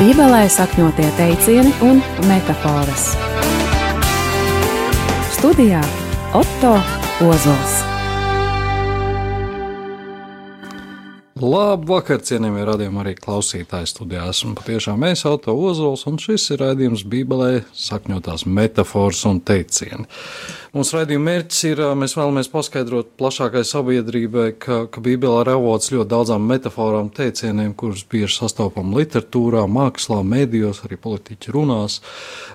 Bībelē sakņotie teicieni un metafāras. Studijā Otto Ozols. Labvakar, cienījamie radījumi, arī klausītāji studijā. Esmu patiešām mēs, Auto Ozols, un šis ir raidījums Bībelē sakņotās metafors un teicieni. Mūsu raidījuma mērķis ir, mēs vēlamies paskaidrot plašākai sabiedrībai, ka, ka Bībelē ir avots ļoti daudzām metaforām, teicieniem, kurus bieži sastopam literatūrā, mākslā, mēdījos, arī politiķi runās,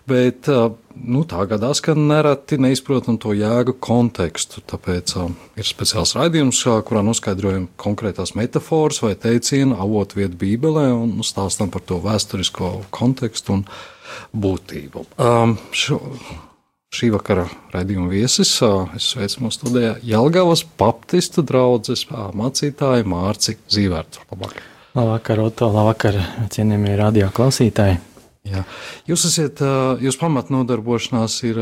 bet nu, tā gadās, ka nereti neizprotam to jēgu kontekstu, tāpēc ir speciāls raidījums, kurā noskaidrojam konkrētās metaforas vai teicienu avotu vietu Bībelē un stāstam par to vēsturisko kontekstu un būtību. Um, šo, Šī vakara raidījuma viesis es sveicu mūsu studijā Jelgavas Baptistu draugas mācītāju Mārci Zīvērtu. Labvakar! Labvakar, Oto, labvakar, cienījamie radio klausītāji! Jā. Jūs esat, jūs pamatnodarbošanās ir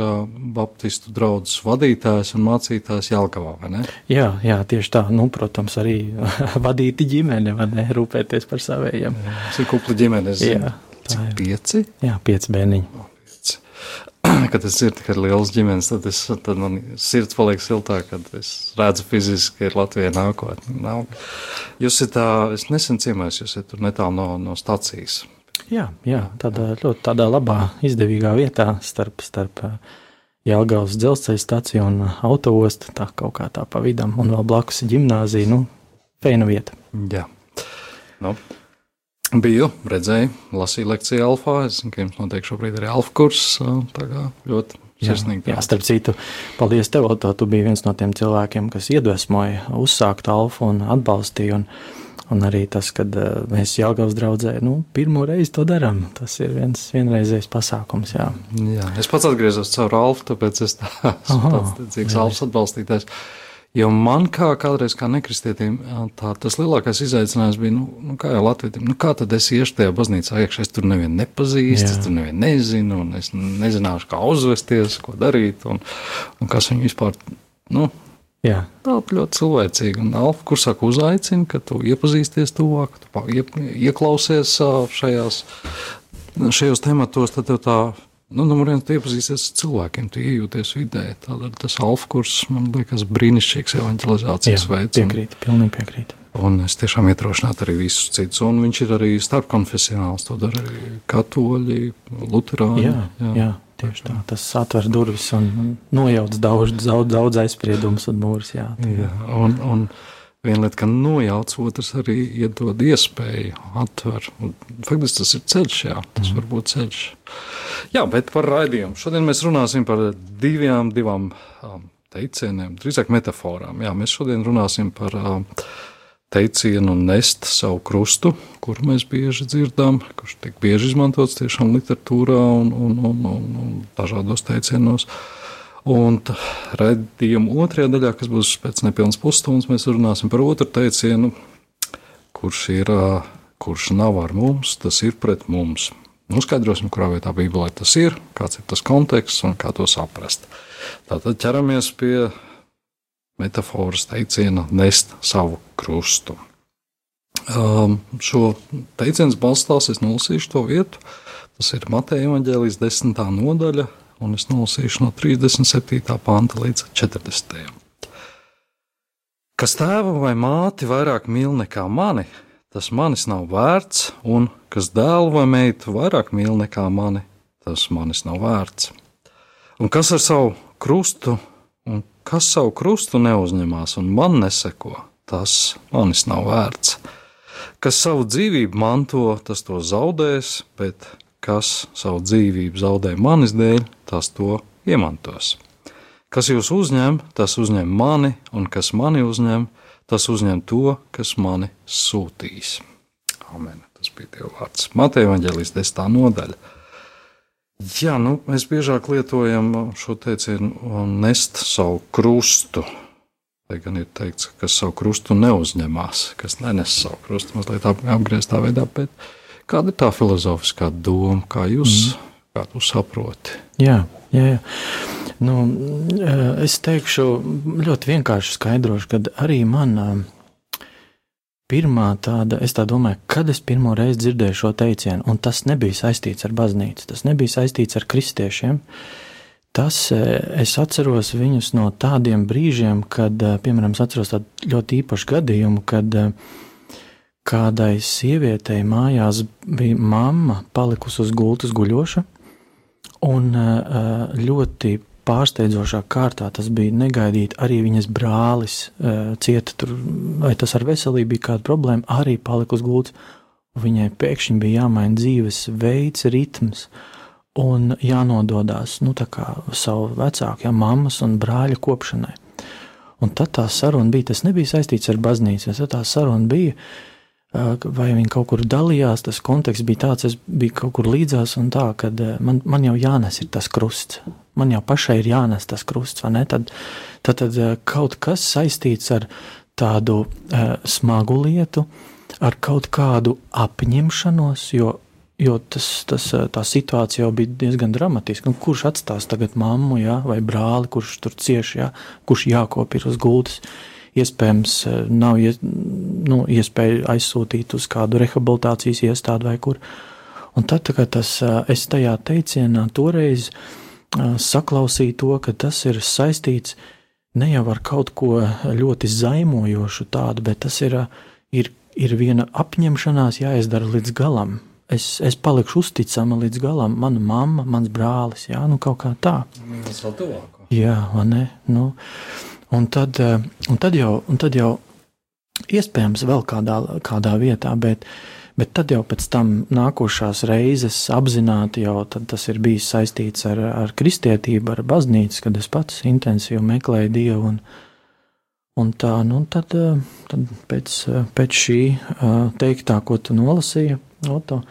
Baptistu draugs vadītājs un mācītājs Jelgavā, vai ne? Jā, jā, tieši tā. Nu, protams, arī vadīti ģimene, vai ne, rūpēties par savējiem. Tas ir kupla ģimenes. Jā. Cik pieci? Jā, pieci bērniņi. kad es dzirdu, ka ir liels ģimenes, tad, es, tad man sirds paliek siltāk, kad es redzu fiziski, ka ir Latvija nākotne. Nav. Jūs esat es nesen ciemējos, jūs esat tur netālu no, no stacijas. Jā, jā, tādā ļoti tādā labā, izdevīgā vietā starp, starp Jelgavas dzelzceļa staciju un autoostu, tā kaut kā tā pa vidam, un vēl blakus ģimnāzija, nu, feina vieta. Jā. Nu, Biju, redzēju, lasīju lekciju alfā. Es zinu, ka jums notiek šobrīd arī alfa kurs. Tā kā ļoti sirsnīgi. Jā, jā, starp citu, paldies tev, Oto, tu biji viens no tiem cilvēkiem, kas iedvesmoja uzsākt alfu un atbalstīja. Un, un arī tas, kad mēs Jāgaunas draudzē, nu, pirmo reizi to darām. Tas ir viens vienreizējs pasākums, jā. Jā, es pats atgriezos caur alfu, tāpēc es tā esmu tāds ticīgs alfas atbalstītājs. Jo man kā kādreiz, kā nekristietim, tā, tas lielākais izaicinājums bija, nu, nu kā jau latvietim, nu kā tad es iešu tajā baznīcā iekšā, es tur nevienu nepazīstu, es tur nevienu nezinu, un es nezināšu, kā uzvesties, ko darīt, un, un kas viņu vispār, nu, Jā. Tā ļoti cilvēcīga. Un Alfa kursā uzaicina, ka tu iepazīsties tuvāk, tu ieklausies šajās, šajos tematos, tad tev tā Nu, numur viens, tu iepazīsties ar cilvēkiem, iejūties vidē. Tādēļ tas alfa kurs man liekas brīnišķīgs evanģelizācijas veids. Piekrīt, pilnīgi piekrīt. Un es tiešām ietrošinātu arī visus citus. Un viņš ir arī starpkonfesionāls. To dara arī katoļi, luterāņi. Jā, jā. jā. Tieši tā, tas atver durvis un nojauc daudz, daudz, daudz aizspriedumus un mūrus. Jā, jā, un, un, Viena lieta, ka nojauc, otrs arī iedod iespēju, atver. Faktiski tas ir ceļš, jā, tas mm. var būt ceļš. Jā, bet par raidījumu. Šodien mēs runāsim par divām, divām um, teicieniem, drīzāk metaforām. Jā, mēs šodien runāsim par um, teicienu nest savu krustu, kuru mēs bieži dzirdam, kurš tiek bieži izmantots tiešām literatūrā un, un, un, un, un dažādos teicienos. Uh, Un raidījuma otrajā daļā, kas būs pēc nepilnas pusstundas, mēs runāsim par otru teicienu, kurš ir, kurš nav ar mums, tas ir pret mums. Noskaidrosim, kurā vietā Bībelē tas ir, kāds ir tas konteksts un kā to saprast. Tātad ķeramies pie metafāras teiciena nest savu krustu. Um, šo teicienu balstās, es nolasīšu to vietu. Tas ir Mateja Evanģēlijas desmitā nodaļa, un es nolasīšu no 37. panta līdz 40. Kas tēvu vai māti vairāk mīl nekā mani, tas manis nav vērts, un kas dēlu vai meitu vairāk mīl nekā mani, tas manis nav vērts. Un kas ar savu krustu, un kas savu krustu neuzņemās un man neseko, tas manis nav vērts. Kas savu dzīvību manto, tas to zaudēs, bet kas savu dzīvību zaudē manis dēļ, tas to iemantos. Kas jūs uzņem, tas uzņem mani, un kas mani uzņem, tas uzņem to, kas mani sūtīs. Amen. Tas bija Dieva vārds. Mateja Vangelijas desmitā nodaļa. Jā, nu, mēs biežāk lietojam šo teicienu nest savu krustu. Lai gan ir teikts, ka savu krustu neuzņemās, kas nenes savu krustu, mazliet apgrieztā veidā, bet Kāda ir tā filozofiskā doma, kā jūs, mm. kā jūs saprotat? Jā, jā, jā. Nu, es teikšu, ļoti vienkārši skaidrošu, ka arī man pirmā tāda, es tā domāju, kad es pirmo reizi dzirdēju šo teicienu, un tas nebija saistīts ar baznīcu, tas nebija saistīts ar kristiešiem. Tas es atceros viņus no tādiem brīžiem, kad, piemēram, es atceros tādu ļoti īpašu gadījumu, kad kādai sievietei mājās bija mamma palikusi uz gultas guļoša, un ļoti pārsteidzošā kārtā tas bija negaidīti. Arī viņas brālis uh, cieta tur, vai tas ar veselību bija kāda problēma, arī palika uz gultas. Viņai pēkšņi bija jāmaina dzīves veids, ritms un jānododās nu, savu vecāku, ja, mammas un brāļa kopšanai. Un tad tā saruna bija, tas nebija saistīts ar baznīcu, bet tā saruna bija, uh, vai viņi kaut kur dalījās. Tas konteksts bija tāds, es biju kaut kur līdzās, un tā, ka man, man jau jānes tas krusts. Man jau pašai ir jānes tas krusts, vai ne? Tad, tad, tad kaut kas saistīts ar tādu uh, smagu lietu, ar kaut kādu apņemšanos, jo, jo tas, tas, tā situācija jau bija diezgan dramatiska. Nu, kurš atstās tagad mammu, ja, vai brāli, kurš tur cieši, ja, kurš jākop ir uz gultas? Uh, iespējams eh, nav nu, iespēja aizsūtīt uz kādu rehabilitācijas iestādi vai kur. Un tad, tas, eh, es tajā teicienā toreiz eh, saklausīju to, ka tas ir saistīts ne jau ar kaut ko ļoti zaimojošu tādu, bet tas ir, ir, ir viena apņemšanās jāizdara līdz galam. Es, es palikšu uzticama līdz galam, mana mamma, mans brālis, jā, nu kaut kā tā. Tas vēl tuvāk. Jā, vai ne? Nu, Un tad, eh, un tad, jau, un tad jau iespējams vēl kādā, kādā vietā, bet, bet tad jau pēc tam nākošās reizes apzināti jau tas ir bijis saistīts ar, ar kristietību, ar baznīcu, kad es pats intensīvi meklēju Dievu. Un, un tā, nu, tad, eh, tad pēc, pēc šī eh, teiktā, ko tu nolasīji, Oto,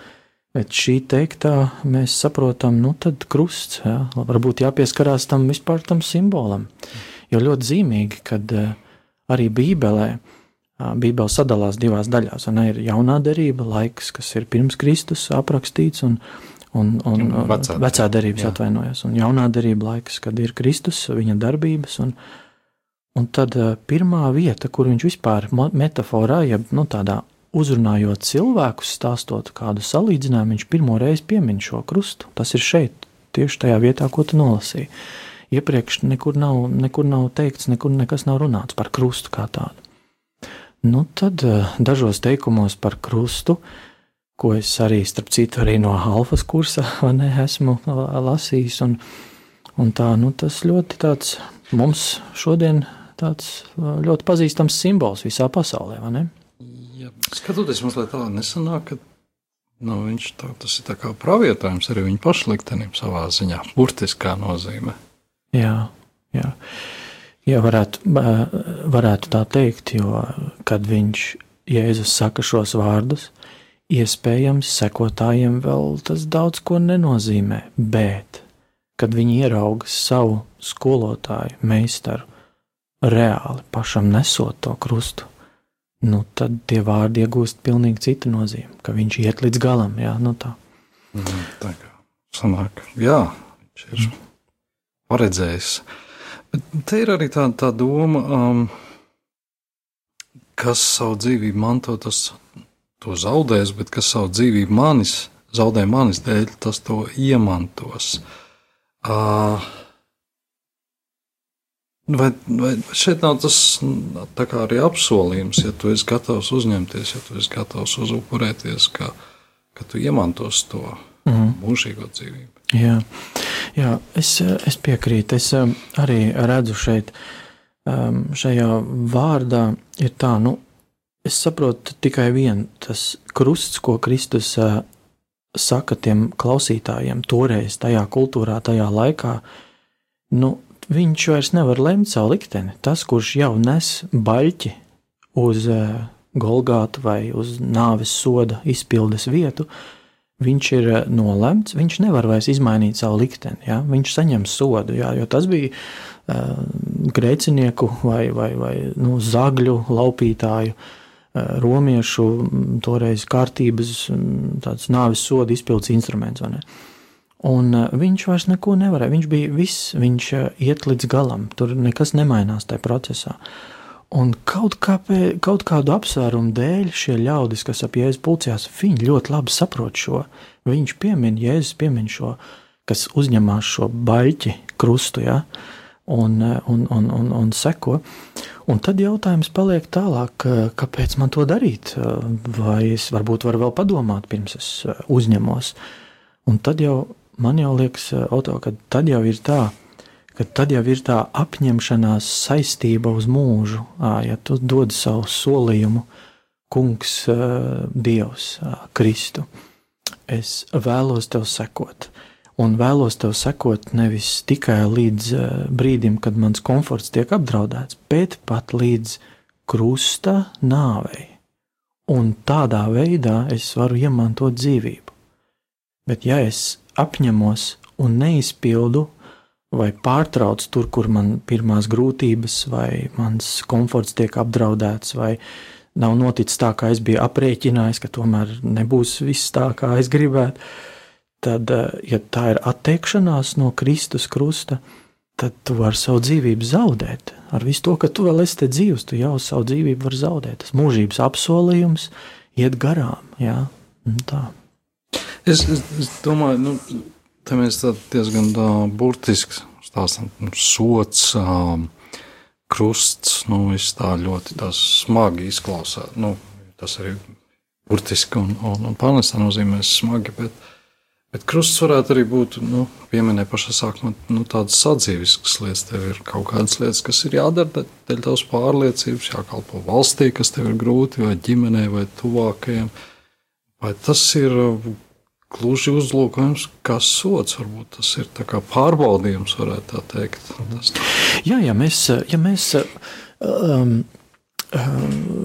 pēc šī teiktā mēs saprotam, nu tad krusts, jā, varbūt jāpieskarās tam vispār tam simbolam. Mm Jo ļoti zīmīgi, kad eh, arī Bībelē, Bībele sadalās divās daļās. Un ir jaunā derība, laiks, kas ir pirms Kristus aprakstīts, un, un, un vecā, vecā derības atvainojas. Un jaunā derība laiks, kad ir Kristus, viņa darbības. Un, un tad pirmā vieta, kur viņš vispār metaforā, jeb nu, tādā uzrunājot cilvēkus, stāstot kādu salīdzinājumu, viņš pirmo reizi piemin šo krustu. Tas ir šeit, tieši tajā vietā, ko tu nolasīji iepriekš nekur nav, nekur nav teikts, nekur nekas nav runāts par krustu kā tādu. Nu, tad eh, dažos teikumos par krustu, ko es arī, starp citu, arī no alfas kursa ne, esmu lasījis, un, un tā, nu, tas ļoti tāds mums šodien tāds eh, ļoti pazīstams simbols visā pasaulē, vai ne? Ja, skatoties mazliet tā, nesanāk, ka nu, viņš tā, tas ir tā kā pravietojums arī viņa pašliktenim savā ziņā, burtiskā nozīmē. Jā, jā. jā varētu, varētu tā teikt, jo kad viņš Jēzus saka šos vārdus, iespējams, sekotājiem vēl tas daudz ko nenozīmē, bet, kad viņi ierauga savu skolotāju, meistaru, reāli pašam nesot to krustu, nu, tad tie vārdi iegūst pilnīgi citu nozīmi, ka viņš iet līdz galam, jā, nu tā. Mm, tā kā sanāk, jā, viņš ir. Mm paredzējis. Bet te ir arī tā, tā doma, um, kas savu dzīvību manto, tas to zaudēs, bet kas savu dzīvību manis, zaudē manis dēļ, tas to iemantos. Uh, vai, vai šeit nav tas arī apsolījums, ja tu esi gatavs uzņemties, ja tu esi gatavs uzupurēties, ka, ka tu iemantos to mm mūžīgo dzīvību? Jā. Jā, es, es piekrītu. Es um, arī redzu šeit, um, šajā vārdā, ir tā, nu, es saprotu tikai vienu, tas krusts, ko Kristus uh, saka tiem klausītājiem toreiz, tajā kultūrā, tajā laikā. Nu, viņš vairs nevar lemt savu likteni. Tas, kurš jau nes baļķi uz Golgātu vai uz nāves soda izpildes vietu, uh, viņš ir eh, nolemts, viņš nevar vairs izmainīt savu likteni. Ja? Viņš saņem sodu, ja? jo tas bija uh, grēcinieku vai, vai, vai nu, zagļu laupītāju, uh, romiešu toreiz kārtības tāds nāves soda izpildes instruments. Un uh, viņš vairs neko nevarēja. Viņš bija viss, viņš uh, iet līdz galam, tur nekas nemainās tajā procesā. Un kaut, kāpē, kaut kādu apsvērumu dēļ šie ļaudis, kas ap jēzus pulcējās, viņi ļoti labi saprot šo. Viņš piemin, Jēzus piemin šo, kas uzņemās šo baļķi krustu, ja, un, un, un, un, un seko. Un tad jautājums paliek tālāk, kāpēc man to darīt? Vai es varbūt varu vēl padomāt, pirms es uzņemos. Un tad jau man jau liekas, auto, ka tad jau ir tā, ka tad jau ir tā apņemšanās saistība uz mūžu. Ja tu dod savu solījumu, Kungs, Dievs, Kristu, es vēlos tev sekot. Un vēlos tev sekot nevis tikai līdz brīdim, kad mans komforts tiek apdraudēts, bet pat līdz krusta nāvei. Un tādā veidā es varu iemantot dzīvību. Bet ja es apņemos un neizpildu vai pārtrauc tur, kur man pirmās grūtības, vai mans komforts tiek apdraudēts, vai nav noticis tā, kā es biju aprēķinājis, ka tomēr nebūs viss tā, kā es gribētu, tad, eh, ja tā ir atteikšanās no Kristus krusta, tad tu vari savu dzīvību zaudēt. Ar visu to, ka tu vēl esi te dzīvs, tu jau savu dzīvību vari zaudēt. Tas mūžības apsolījums iet garām. Jā, tā. Es, es, es domāju, nu, Te mēs diezgan uh, burtiski stāstām, sots, um, krusts, nu, viss tā ļoti smagi izklausās. Nu, tas arī burtiski un, un, un pārnestā nozīmē smagi, bet, bet krusts varētu arī būt, nu, pieminē pašā sākumā, nu, tādas sadzīviskas lietas. Tev ir kaut kādas lietas, kas ir jādara dēļ tavas pārliecības, jākalpo valstī, kas tev ir grūti, vai ģimenei, vai tuvākajiem. Vai tas ir gluži uzlūkojams, kā sots. Varbūt tas ir pārbaudījums, varētu tā teikt. Tas tā. Jā, ja mēs, ja mēs um,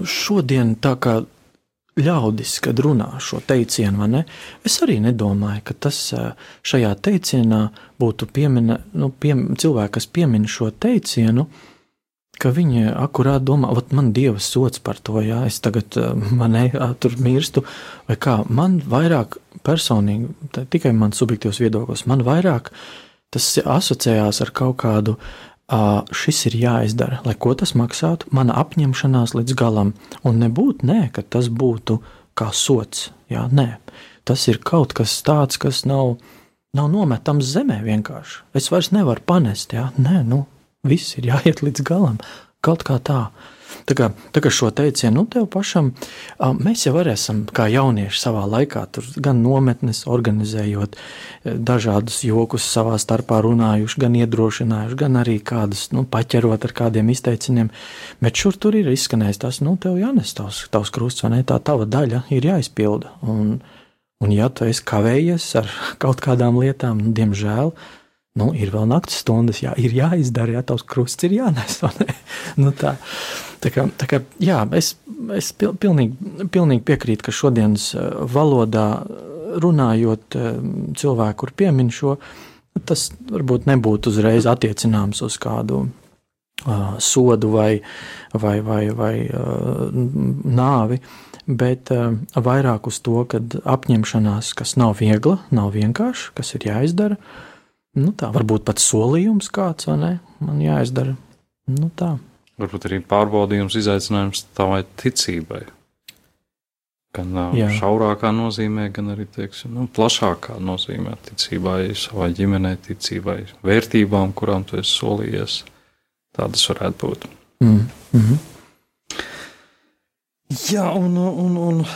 šodien tā kā ļaudis, kad runā šo teicienu, ne, es arī nedomāju, ka tas šajā teicienā būtu piemina, nu, pie, cilvēki, kas piemin šo teicienu, ka viņi akurāt domā, ot, man dievs sots par to, ja es tagad eh, manē, tur mirstu, vai kā. Man vairāk personīgi, tikai man subjektīvs viedoklis, man vairāk tas asociējās ar kaut kādu, šis ir jāizdara, lai ko tas maksātu, mana apņemšanās līdz galam, un nebūtu, nē, ka tas būtu kā sots, jā, nē. Tas ir kaut kas tāds, kas nav, nav nometams zemē vienkārši. Es vairs nevaru panest, jā, nē, nu, Viss ir jāiet līdz galam, kaut kā tā. Tā kā, tā kā šo teicienu, nu, tev pašam, mēs jau esam, kā jaunieši, savā laikā, gan nometnes organizējot, e, dažādus jokus savā starpā runājuši, gan iedrošinājuši, gan arī kādus, nu, paķerot ar kādiem izteicieniem. Bet šur tur ir izskanējis tas, nu, tev jānes tavs, tavs krusts, vai ne? Tā tava daļa ir jāizpilda. Un, un ja tu esi kavējies ar kaut kādām lietām, nu, diemžēl, nu, ir vēl naktas stundas, jā, ir jāizdara, ja tavs krusts ir jānes. nu, tā. Tā kā, tā kā, jā, es, es pil, pilnīgi, pilnīgi piekrītu, ka šodienas eh, valodā runājot eh, cilvēku, kur piemin šo, tas varbūt nebūtu uzreiz attiecināms uz kādu uh, sodu vai, vai, vai, vai uh, nāvi, bet uh, vairāk uz to, ka apņemšanās, kas nav viegla, nav vienkārša, kas ir jāizdara, uh, Nu, tā varbūt pat solījums kāds, vai ne? Man jāizdara. Nu, tā. Varbūt arī pārbaudījums, izaicinājums tavai ticībai. Gan Jā. šaurākā nozīmē, gan arī teiksim, nu, plašākā nozīmē ticībai, savai ģimenei, ticībai, vērtībām, kurām tu esi solījies. Tādas varētu būt. Mm. Mm -hmm. Jā, un, un, un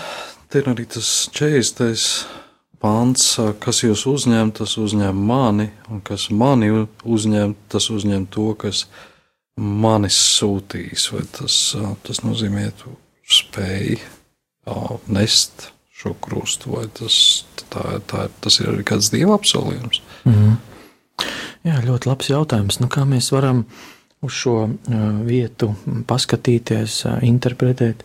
te ir arī tas 40 pāns, kas jūs uzņem, tas uzņem mani, un kas mani uzņem, tas uzņem to, kas manis sūtīs. Vai tas, tas nozīmē, tu spēj nest šo krustu, vai tas, tā, tā, tas ir arī kāds dieva apsolījums? Mm -hmm. Jā, ļoti labs jautājums. Nu, kā mēs varam uz šo vietu paskatīties, interpretēt?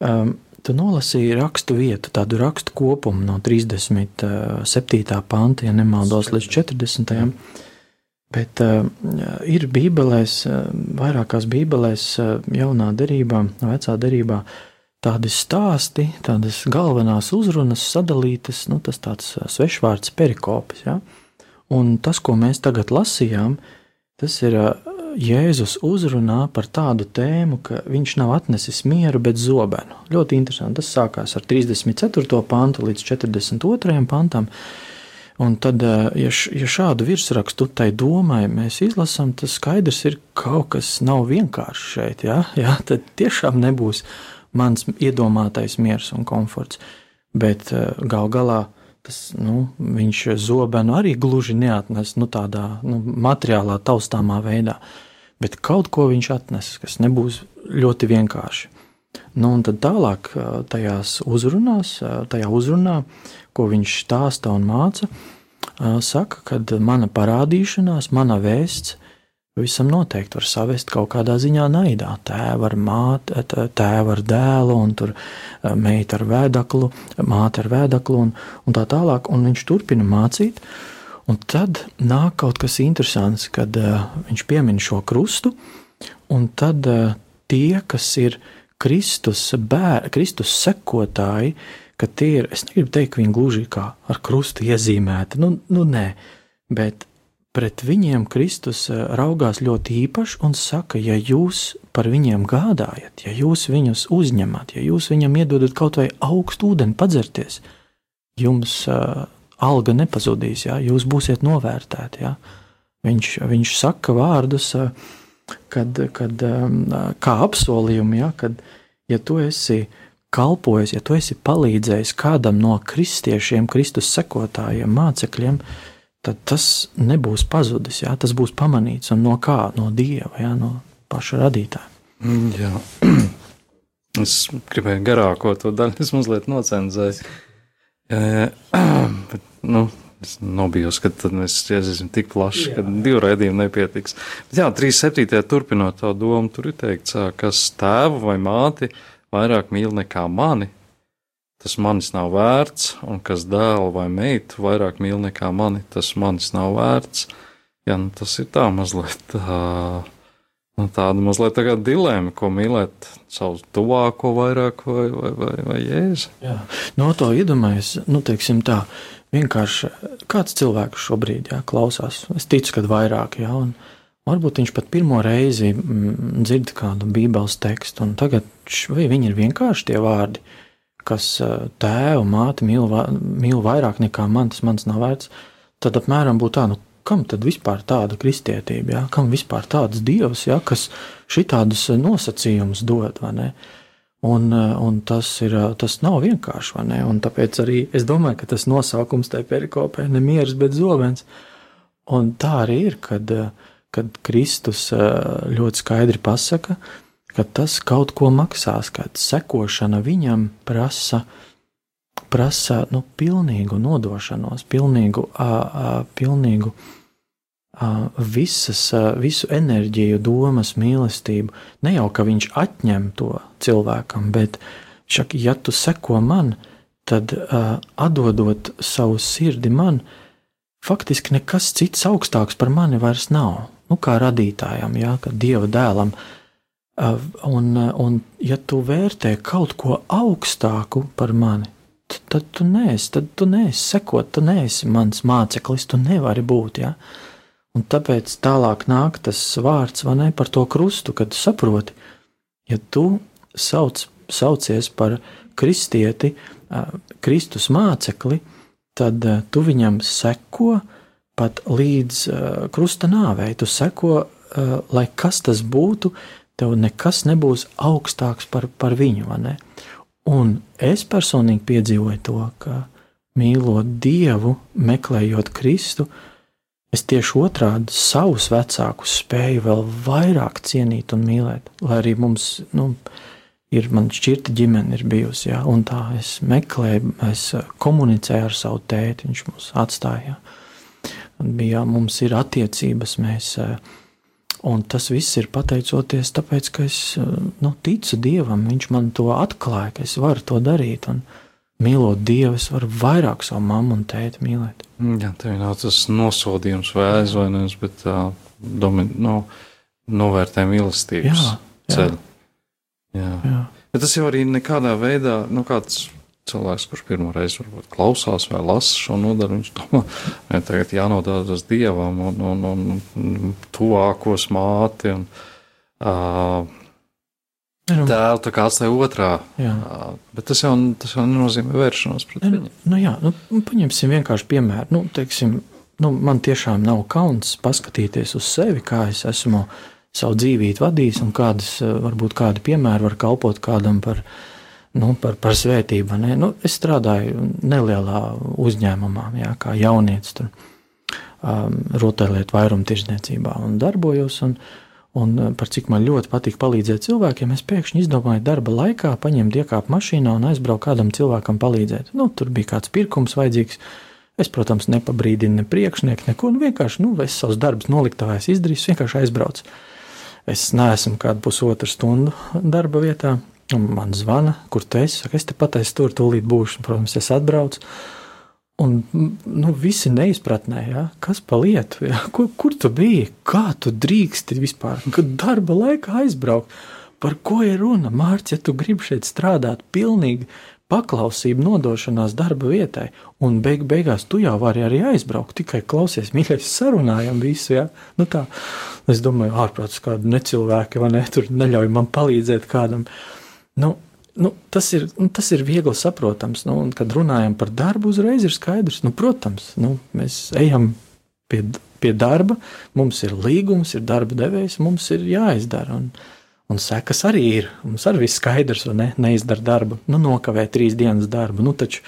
Um, Tu nolasīji rakstu vietu, tādu rakstu kopumu no 37. panta, ja nemaldos, līdz 40. Bet uh, ir bībelēs, uh, vairākās bībelēs, jaunā derībā, vecā derībā, tādi stāsti, tādas galvenās uzrunas sadalītas, nu, tas tāds svešvārds perikopis. Ja? Un tas, ko mēs tagad lasījām, tas ir uh, Jēzus uzrunā par tādu tēmu, ka viņš nav atnesis mieru, bet zobenu. Ļoti interesanti. Tas sākās ar 34. pantu līdz 42. pantam. Un tad, ja, š, ja šādu virsrakstu tai domai mēs izlasām, tad skaidrs ir, ka kaut kas nav vienkārši šeit. Ja? Ja? Tad tiešām nebūs mans iedomātais miers un komforts. Bet gal galā tas, nu, viņš zobenu arī gluži neatnes nu, tādā nu, materiālā, taustāmā veidā, bet kaut ko viņš atnes, kas nebūs ļoti vienkārši. Nu, un tad tālāk tajās uzrunās, tajā uzrunā, ko viņš stāsta un māca, saka, ka mana parādīšanās, mana vēsts Visam noteikti var savest kaut kādā ziņā naidā. Tēva ar māti, tēva ar dēlu, un tur meita ar vēdaklu, māte ar vēdaklu, un, un tā tālāk. Un viņš turpina mācīt. Un tad nāk kaut kas interesants, kad uh, viņš piemin šo krustu, un tad uh, tie, kas ir Kristus, bēr, Kristus sekotāji, ka tie ir, es negribu teikt, ka viņi gluži kā ar krustu iezīmēti, nu, nu nē, bet pret viņiem Kristus eh, raugās ļoti īpaši un saka, ja jūs par viņiem gādājat, ja jūs viņus uzņemat, ja jūs viņam iedodat kaut vai augstu ūdeni padzerties, jums uh, alga nepazudīs, ja? jūs būsiet novērtēti. Ja? Viņš, viņš saka vārdus, kad, kad, kā apsolījumu, ja? kad ja tu esi kalpojis, ja tu esi palīdzējis kādam no kristiešiem, Kristus sekotājiem, mācekļiem, tad tas nebūs pazudis. Jā, tas būs pamanīts no kā? No dieva, jā, no paša radītāja. Mm, jā. Es gribēju garāko to daļu, es mazliet nocenzēju. Bet, nu, es nobijos, ka tad mēs iesim tik plaši, ka divu raidījumu nepietiks. Bet jā, 3.7. turpinot to domu, tur ir teikts, kas tēvu vai māti vairāk mīl nekā mani, tas manis nav vērts, un kas dēlu vai meitu vairāk mīl nekā mani, tas manis nav vērts. Jā, nu tas ir tā mazliet tā, nu tāda mazliet tā kā dilēma, ko mīlēt savu tuvāko vairāk vai, vai, vai, vai jēzu. Jā, no to iedomājas, nu teiksim tā, vienkārši kāds cilvēks šobrīd, jā, klausās, es ticu, ka vairāk, jā, un varbūt viņš pat pirmo reizi mm, dzird kādu bībeles tekstu, un tagad, viņi ir vienkārši tie vārdi, kas tēvu, māti mīl, mīl vairāk nekā man, tas mans nav vērts, tad apmēram būtu tā, nu, kam tad vispār tāda kristietība, ja? kam vispār tāds dievs, ja? kas šitādus nosacījumus dod, vai ne? Un, un tas, ir, tas nav vienkārši? Un tāpēc arī es domāju, ka tas nosaukums tai perikopē ir nemieris, bet zobens. Un tā arī ir, kad, kad Kristus ļoti skaidri pasaka, ka tas kaut ko maksās, ka sekošana viņam prasa, prasa nu, pilnīgu nodošanos, pilnīgu, a, a, pilnīgu a, visas, a, visu enerģiju, domas, mīlestību. Ne jau ka viņš atņem to cilvēkam, bet šak, ja tu seko man, tad a, atdodot savu sirdi man, faktiski nekas cits augstāks par mani vairs nav. Nu, kā radītājam, jā, kā dieva dēlam, Un, un ja tu vērtē kaut ko augstāku par mani, tad tu neesi, tad tu neesi sekot, tu neesi mans māceklis, tu nevari būt. Ja? Un tāpēc tālāk nāk tas vārds ne, par to krustu, kad saproti, ja tu sauc, saucies par kristieti, Kristus mācekli, tad tu viņam seko pat līdz krusta nāvei. Tu seko, lai kas tas būtu, tev nekas nebūs augstāks par, par viņu. Un es personīgi piedzīvoju to, ka mīlot Dievu, meklējot Kristu, es tieši otrādi savus vecākus spēju vēl vairāk cienīt un mīlēt. Lai arī mums nu, ir šķirta ģimene, ir bijusi, ja, un tā es meklēju, es komunicēju ar savu tēti, viņš mūs atstāja. Bija, mums ir attiecības, mēs uh, Un tas viss ir pateicoties tāpēc, ka es nu, ticu Dievam, Viņš man to atklāja, ka es varu to darīt. Un mīlot Dievu, es varu vairāk savu mammu un tēti mīlēt. Jā, tev nav tas nosodījums vai aizvainojums, bet tā domin, no, novērtē mīlestības jā, ceļu. Jā. Jā. Bet tas jau arī nekādā veidā, nu, kāds cilvēks, kurš pirmo reizi varbūt klausās vai lasa šo nodaļu, viņš domā, ka tagad jānododas dievam un, un, un, un tuvākos māti. Un, uh, Tēlu tā kā atstāja otrā. Jā. Uh, bet tas jau, tas jau nenozīmē vēršanos pret nu, viņu. Nu, jā, nu, paņemsim vienkārši piemēru. Nu, teiksim, nu, man tiešām nav kauns paskatīties uz sevi, kā es esmu savu dzīvību vadījis un kādas, varbūt kādi piemēri var kalpot kādam par, nu, par, par svētību. Ne? Nu, es strādāju nelielā uzņēmumā, jā, kā jaunietis, tur um, rotaļlietu vairumtirdzniecībā un darbojos. Un, Un uh, par cik man ļoti patīk palīdzēt cilvēkiem, es pēkšņi izdomāju darba laikā paņemt iekāpu mašīnā un aizbraukt kādam cilvēkam palīdzēt. Nu, tur bija kāds pirkums vajadzīgs. Es, protams, nepabrīdinu ne priekšnieku, neko. Nu, vienkārši, nu, es savus darbus noliktavās izdarīju, vienkārši aizbraucu. Es neesmu kādu pusotru stundu darba vietā, un man zvana, kur tu esi. Saka, es te pateicu, tur tūlīt būšu. Protams, es atbraucu. Un nu, visi neizpratnē, ja? kas pa lietu, ja? kur, kur tu biji, kā tu drīksti vispār, kad darba laikā aizbraukt. Par ko ir runa? Mārcis, ja tu gribi šeit strādāt, pilnīgi paklausība, nodošanās darba vietai, un beig beigās tu jau vari arī aizbraukt. Tikai klausies, mīļais, sarunājam visu. Ja? Nu tā, es domāju, ārprāts kādu necilvēku, vai ne, tur neļauj man palīdzēt kādam. Nu, nu, tas, ir, nu, tas ir viegli saprotams. Nu, kad runājam par darbu, uzreiz ir skaidrs, nu, protams, nu, mēs ejam pie, pie darba, mums ir līgums, ir darba devējs, mums ir jāizdara. Un, un sekas arī ir. Mums arī viss skaidrs, vai ne? Neizdara darbu, nu, nokavē trīs dienas darbu. Nu, taču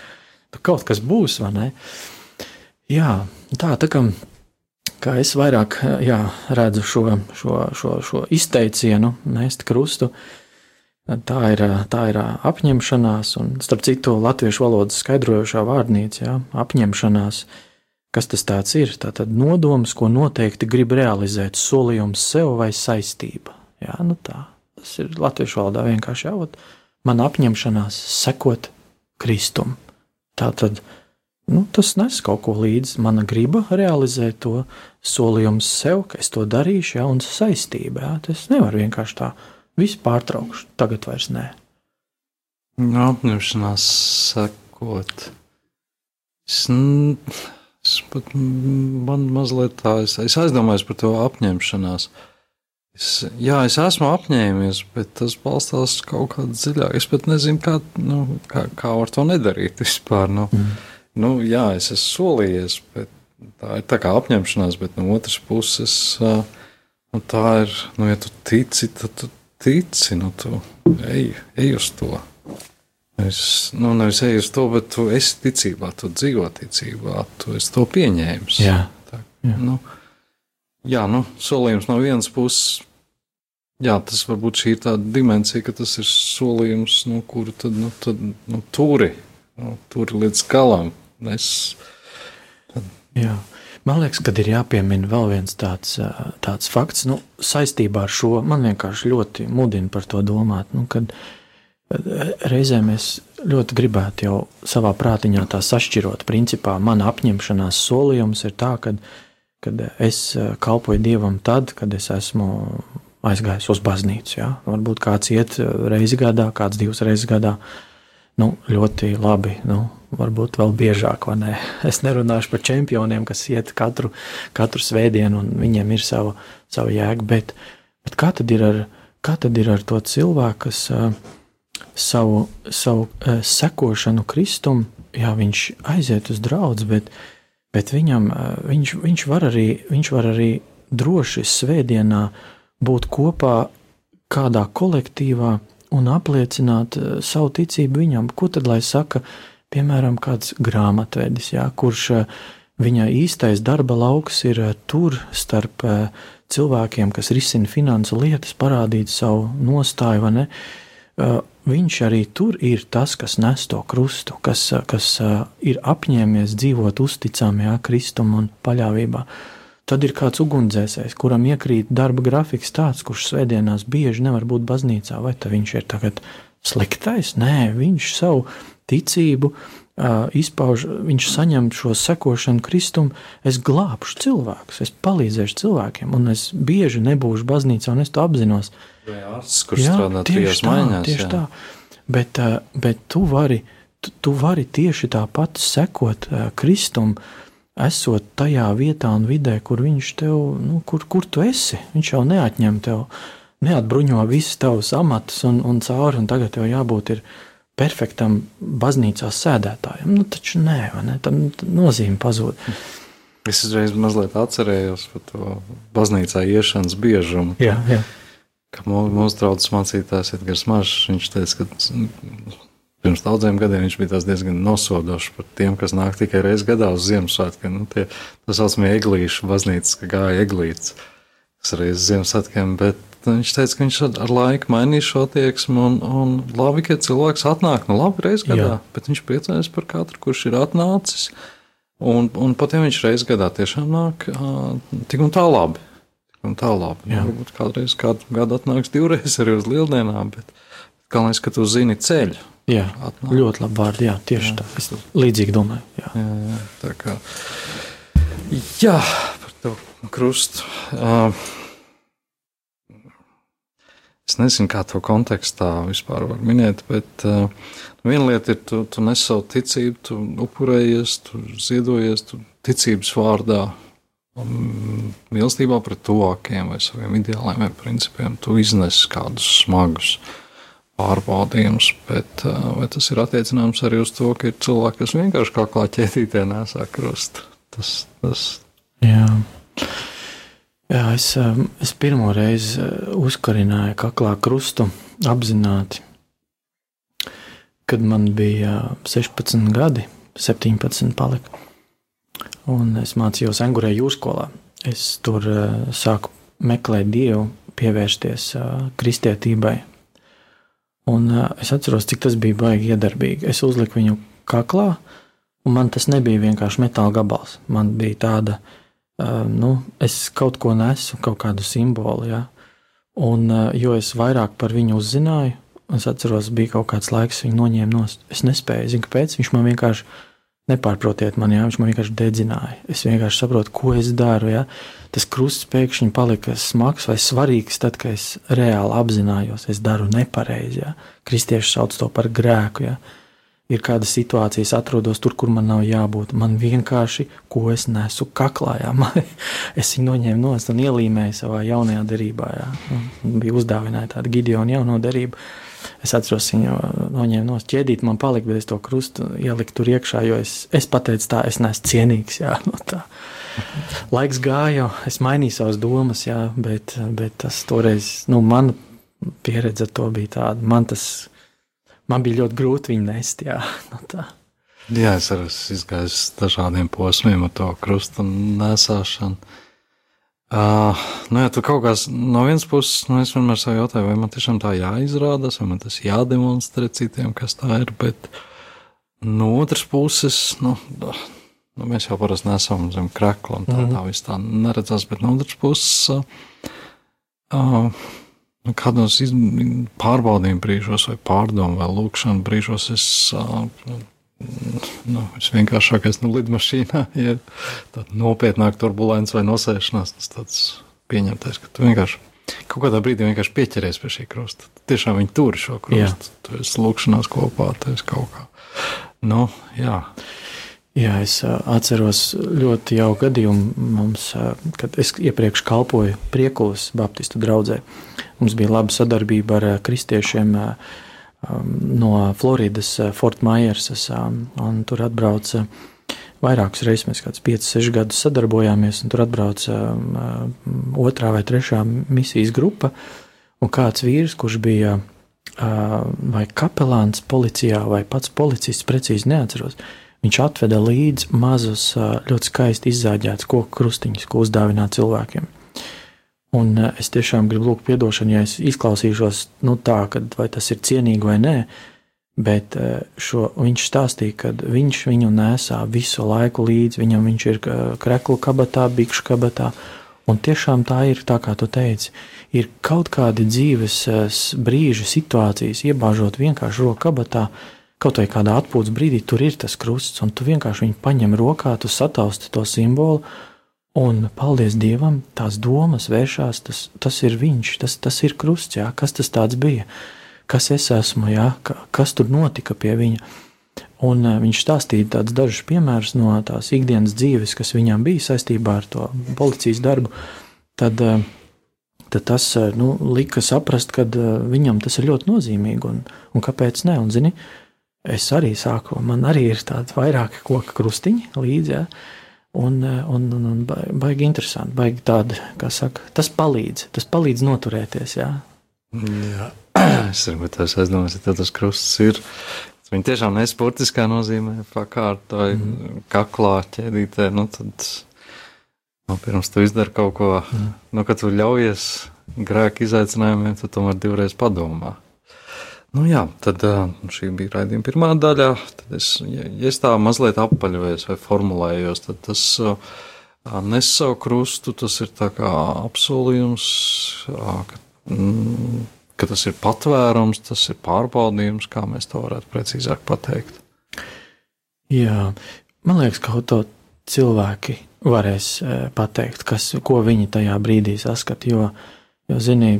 kaut kas būs, vai ne? Jā, tā, tā kā, kā es vairāk jā, redzu šo, šo, šo, šo izteicienu, nēst krustu, uh, Tā ir, tā ir apņemšanās, un starp citu, latviešu valodas skaidrojošā vārnīca, jā, apņemšanās. Kas tas ir? Tā tad nodoms, ko noteikti grib realizēt, solījums sev vai saistība. Jā, nu tā. Tas ir latviešu valodā vienkārši jāvot. Man apņemšanās sekot Kristum. Tā tad nu, tas nes kaut ko līdzi. Mana griba realizēt to solījumu sev, ka es to darīšu, jā, un saistība. Jā. Tas nevar vienkārši tā Visu pārtraukšu, tagad vairs nē. Apņemšanās sekot. Es, es pat man mazliet tā, es, es aizdomājos par to apņemšanās. Es, jā, es esmu apņēmies, bet tas balstās kaut kādā dziļāk. Es pat nezinu, kā, nu, kā, kā var to nedarīt vispār. Nu, mm. nu, jā, es esmu solījies, bet tā ir tā kā apņemšanās, bet no otras puses, nu, tā ir, nu, ja tu tici, tad tu tici, nu, tu ej, ej uz to. Es, nu, nevis ej uz to, bet tu esi ticībā, tu dzīvo ticībā, tu esi to pieņēmis. Jā, tā, jā. Nu, jā, nu, solījums no vienas puses. Jā, tas varbūt šī ir tā dimensija, ka tas ir solījums, nu, kuru tad, nu, tad, nu, turi, nu, turi līdz galam. Es, tad... Jā. Man liekas, ka ir jāpiemina vēl viens tāds, tāds fakts, nu, saistībā ar šo. Man vienkārši ļoti mudina par to domāt. Nu, kad reizē mēs ļoti gribētu jau savā prātiņā tā sašķirot. Principā mana apņemšanās solījums ir tā, ka kad es kalpoju Dievam tad, kad es esmu aizgājis uz baznīcu. Ja? Varbūt kāds iet reizi gadā, kāds divas reizes gadā. Nu, ļoti labi. Nu, varbūt vēl biežāk. Ne? Es nerunāšu par čempioniem, kas iet katru, katru svētdienu, un viņiem ir sava, sava jēga. Bet, bet kā, tad ar, kā tad ir ar to cilvēku, kas uh, savu, savu uh, sekošanu Kristum, jā, viņš aiziet uz draugu, bet, bet viņam, uh, viņš, viņš, var arī, viņš var arī droši svētdienā būt kopā kādā kolektīvā un apliecināt savu ticību viņam. Ko tad lai saka? piemēram, kāds grāmatvedis, jā, kurš eh, viņa īstais darba lauks ir eh, tur starp eh, cilvēkiem, kas risina finansu lietas, parādīt savu nostāju, vai ne? Viņš arī tur ir tas, kas nes to krustu, kas, kas ir apņēmies dzīvot uzticamajā Kristum un paļāvībā. Tad ir kāds ugunsdzēsējs, kuram iekrīt darba grafiks tāds, kurš svētdienās bieži nevar būt baznīcā, vai viņš ir tagad sliktais? Nē, viņš savu ticību, izpauž, viņš saņem šo sekošanu Kristum, es glābšu cilvēkus, es palīdzēšu cilvēkiem, un es bieži nebūšu baznīcā, un es to apzinos. Ārsts, kurš jā, strādā tieši tā, maiņās, tieši jā. tā. Bet, bet tu vari tu, tu vari tieši tāpat sekot uh, Kristum, esot tajā vietā un vidē, kur viņš tev, nu, kur, kur tu esi. Viņš jau neatņem tev, neatbruņo visus tavus amatus un, un cauri, un tagad tev jābūt ir perfektam baznīcā sēdētājam. Nu, taču nē, ne? tam nozīme pazūd. Es uzreiz mazliet atcerējos par to baznīcā iešanas biežumu. Jā, jā. Mūsu draugs mācītājs Edgars Mašs, viņš teica, ka Pirms daudziem gadiem viņš bija diezgan nosodošs par tiem, kas nāk tikai reizes gadā uz Ziemassvētkiem. Nu, tie tā saucamie eglīšu baznīcas, ka gāja eglītes, kas reizes Ziemassvētkiem, bet viņš teica, ka viņš ar laiku mainīs šo attieksmi, un, un labi, ka cilvēks atnāk, nu labi, reizes gadā, Jā. bet viņš priecājas par katru, kurš ir atnācis, un, un pat ja viņš reizes gadā tiešām nāk, tik un tā labi. Tik un tā labi. Jā. Varbūt kādreiz kādu gadu atnāks divreiz arī uz lieldienām, bet galvenais, ka tu zini ceļu Jā, atnāk. ļoti labi vārdi. Jā, tieši jā. tā. Es līdzīgi domāju. Jā, jā, jā tā kā. Jā, par to krustu. Uh, es nezinu, kā to kontekstā vispār var minēt, bet uh, viena lieta ir, tu, tu nes savu ticību, tu upurējies, tu ziedojies, tu ticības vārdā. Mīlestībā pret tuvākiem vai saviem ideāliem vai principiem, tu iznes kādus smagus uh, pārbaudījums, bet vai tas ir attiecināms arī uz to, ka ir cilvēki, kas vienkārši kā klāt ķētītē nesā krustu? Tas, tas. Jā. Jā, es, es pirmo reizi uzkarināju kaklā krustu apzināti, kad man bija 16 gadi, 17 palika, un es mācījos Engurē jūrskolā. Es tur sāku meklēt Dievu, pievērsties kristietībai, Un es atceros, cik tas bija baigi iedarbīgi. Es uzliku viņu kaklā, un man tas nebija vienkārši metāla gabals. Man bija tāda, nu, es kaut ko nesu, kaut kādu simbolu. Ja? Un, jo es vairāk par viņu uzzināju, es atceros, bija kaut kāds laiks, viņu noņēma nost. Es nespēju, zinu, kāpēc viņš man vienkārši Nepārprotiet man, jā, viņš man vienkārši dedzināja. Es vienkārši saprotu, ko es daru. Jā. Tas krusts pēkšņi palika smags vai svarīgs, tad, kad es reāli apzinājos, es daru nepareizi. Jā. Kristieši sauc to par grēku. Jā. Ir kāda situācija, es atrodos tur, kur man nav jābūt. Man vienkārši, ko es nesu kaklā, jā. es viņu noņēmu no un ielīmēju savā jaunajā derībā. Jā. Bija uzdāvināta tāda Gideona jauno derību Es atceros, viņu noņēmu no ķēdīt, man palika, bet es to krustu ieliku tur iekšā, jo es, es pateicu, tā, es neesmu cienīgs. Jā, no tā. Laiks gāja, es mainīju savas domas, jā, bet, bet tas toreiz, nu, mana pieredze ar to bija tāda. Man tas, man bija ļoti grūti viņu nest, jā, no tā. Jā, es arī esmu izgājis dažādiem posmiem ar to krustu nesāšanu. Uh, nu, jā, tu kaut kāds no vienas puses, nu, es vienmēr sev jautāju, vai man tiešām tā jāizrādās, vai man tas jādemonstrē citiem, kas tā ir. Bet no otras puses, nu, nu mēs jau parasti nesam zem krakla, un tā, mm -hmm. tā viss tā neredzās. Bet no otras puses, uh, uh, kādos pārbaudījuma brīžos, vai pārdomu, vai lūkšanu brīžos, es uh, nu, visvienkāršākais nu, lidmašīnā ir nopietnāk turbulence vai nosēšanās. Tas tāds pieņemtais, ka tu vienkārši kaut kādā brīdī vienkārši pieķeries pie šī krusta. Tiešām viņi tur šo krustu. Tu esi lūkšanās kopā, tu esi kaut kā. Nu, jā. Jā, es atceros ļoti jauku gadījumu mums, kad es iepriekš kalpoju Priekulas Baptistu draugzē. Mums bija laba sadarbība ar kristiešiem Um, no Floridas, uh, Fort Myersas, um, tur atbrauca vairākas reizes. Mēs kādus 5, 6 gadus sadarbojāmies, un tur atbrauca um, uh, otrā vai trešā misijas grupa. Un kāds vīrs, kurš bija uh, vai kapelāns policijā, vai pats policists, precīzi neatceros, viņš atveda līdzi mazus, ļoti skaisti izzāģētus koku krustiņus, ko uzdāvināt cilvēkiem. Un eh, es tiešām gribu lūgt atdošanu, ja es izklausīšos nu, tā, ka vai tas ir cienīgi vai nē. Bet eh, šo, viņš stāstīja, ka viņš viņu nesā visu laiku līdzi. Viņam viņš ir eh, kreklu kabatā, bikšu kabatā. Un tiešām tā ir, tā kā tu teici, ir kaut kādi dzīves brīži, situācijas, iebāžot vienkārši roku kabatā, kaut vai kādā atpūtas brīdī, tur ir tas krusts, un tu vienkārši viņu paņem rokā, tu satausti to simbolu Un, paldies Dievam, tās domas vēršās, tas, tas ir viņš, tas, tas ir krusts, jā, kas tas bija, kas es esmu, jā, kas tur notika pie viņa. Un uh, viņš stāstīja dažus piemērus no tās ikdienas dzīves, kas viņam bija saistībā ar to policijas darbu. Tad, uh, tad tas uh, nu, lika saprast, ka viņam tas ir ļoti nozīmīgi un, un kāpēc ne. Un, zini, es arī sāku, man arī ir tādi vairāki koku krustiņi līdzi. Ja? Un, un, un, un baigi interesanti, baigi tādi, kā saka, tas palīdz, tas palīdz noturēties. Jā, jā. es domāju, tas aizdomās, ja tas krusts ir. Viņi tiešām nesportiskā nozīmē, pakārtoja mm. kaklā, ķēdītē, nu tad, nu, pirms tu izdari kaut ko, mm. nu, kad tu ļaujies grēku izaicinājumiem, tad tomēr divreiz padomā. Nu, jā, tad šī bija raidījuma pirmā daļa. Tad es, ja, ja es tā mazliet apaļojos vai formulējos, tad tas nes savu krustu, tas ir tā kā apsolījums, ka, mm, ka tas ir patvērums, tas ir pārbaudījums, kā mēs to varētu precīzāk pateikt. Jā, man liekas, ka to cilvēki varēs pateikt, kas, ko viņi tajā brīdī saskat, jo Jo, zini,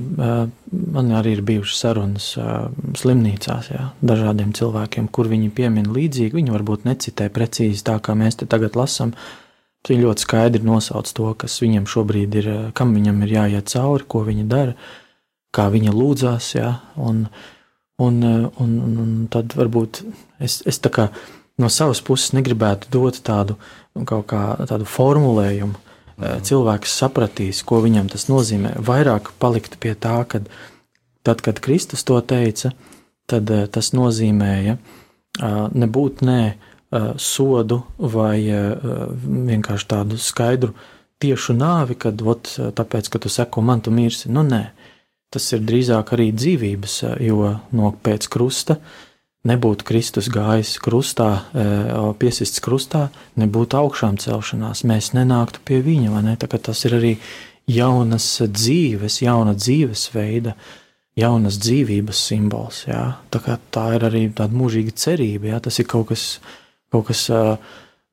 man arī ir bijušas sarunas slimnīcās, jā, dažādiem cilvēkiem, kur viņi piemin līdzīgi. Viņi varbūt necitē precīzi tā, kā mēs te tagad lasām. Viņi ļoti skaidri nosauc to, kas viņam šobrīd ir, kam viņam ir jāiet cauri, ko viņa dara, kā viņa lūdzās. Jā, un, un, un, un, tad varbūt es, es tā kā no savas puses negribētu dot tādu kā tādu formulējumu. Cilvēks sapratīs, ko viņam tas nozīmē. Vairāk palikt pie tā, ka tad, kad Kristus to teica, tad tas nozīmēja nebūt nē, sodu vai vienkārši tādu skaidru tiešu nāvi, kad ot, tāpēc, ka tu seko man, tu mirsi. Nu, nē, tas ir drīzāk arī dzīvības, jo no pēc krusta uh, nebūtu Kristus gājis krustā, e, piesists krustā, nebūtu augšām celšanās, mēs nenāktu pie viņa. Ne? Tas ir arī jaunas dzīves, jauna dzīvesveida, jaunas dzīvības simbols. Jā? Tā, tā ir arī tāda mūžīga cerība. Jā? Tas ir kaut kas, kaut kas,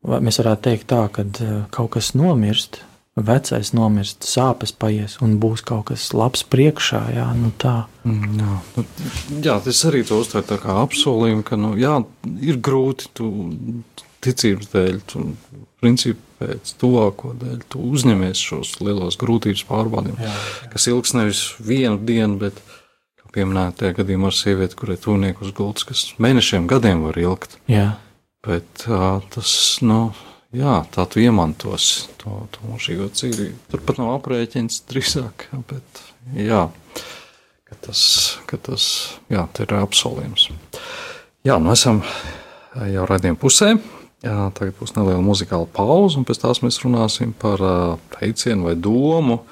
mēs varētu teikt tā, ka kaut kas nomirst, vecais nomirst, sāpes paies un būs kaut kas labs priekšā. Jā, nu tā. Mm, jā, nu, jā tas arī to uztver kā apsolījumu, ka nu, jā, ir grūti tu ticības dēļ, tu principu pēc tuvāko dēļ, tu uzņemies šos lielos grūtības pārbaudījumus, kas ilgs nevis vienu dienu, bet, kā pieminēja tajā gadījumā ar sievieti, kurai tūnieku uz gultas, kas mēnešiem gadiem var ilgt. Jā. Bet uh, tas, nu, jā, tā tu iemantos to, to mūžīgo dzīvību. Turpat nav aprēķins drīzāk, bet jā, ka tas, ka tas jā, ir apsolījums. Jā, nu esam jau raidījuma pusē. Jā, tagad būs neliela muzikāla pauze, un pēc tās mēs runāsim par teicienu vai domu,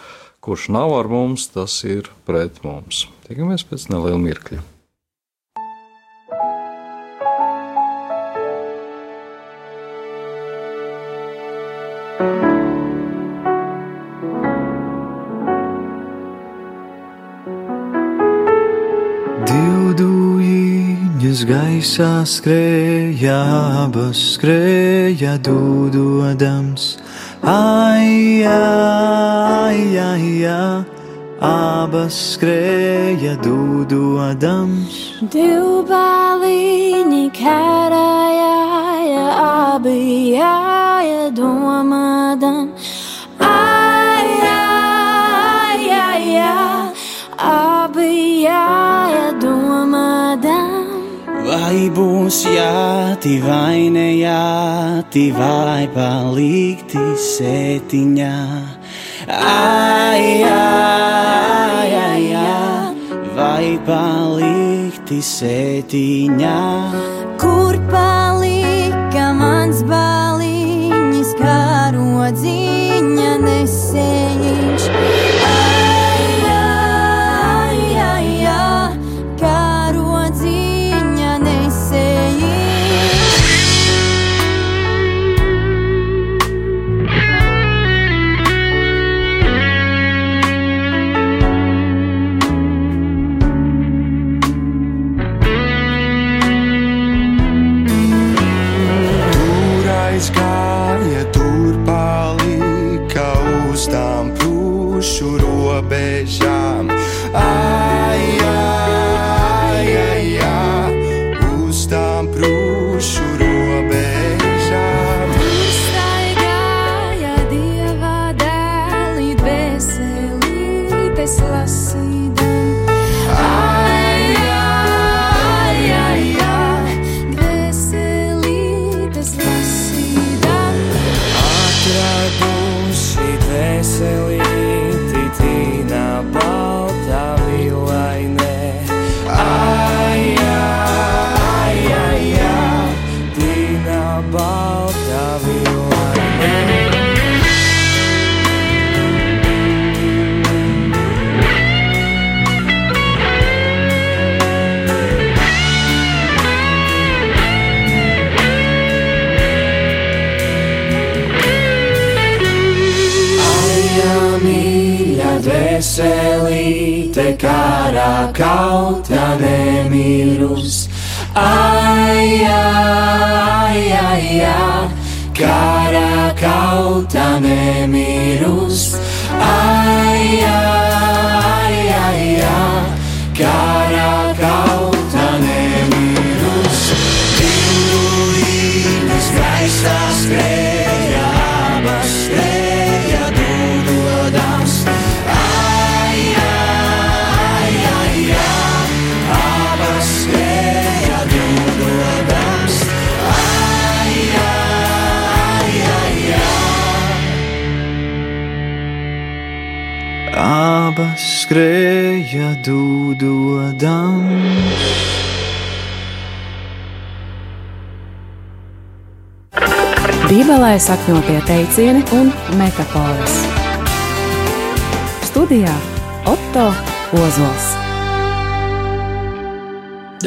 kurš nav ar mums, tas ir pret mums. Tiekamies pēc neliela mirkļa. Gaisā skrēja, abas skrēja dūdodams. Ai, ai, ai, ai, abas skrēja dūdodams. Divbalīņi karāja, abi jāja domādam. Vai būs jāti vai ne jāti, vai palikti sētiņā? Ai, ai, ai, ai, vai palikti sētiņā? Kur palika mans baliņas, kā rodziņa skrēja dūdodams. Bībelē sakņotie teicieni un metafāras. Studijā Otto Ozols.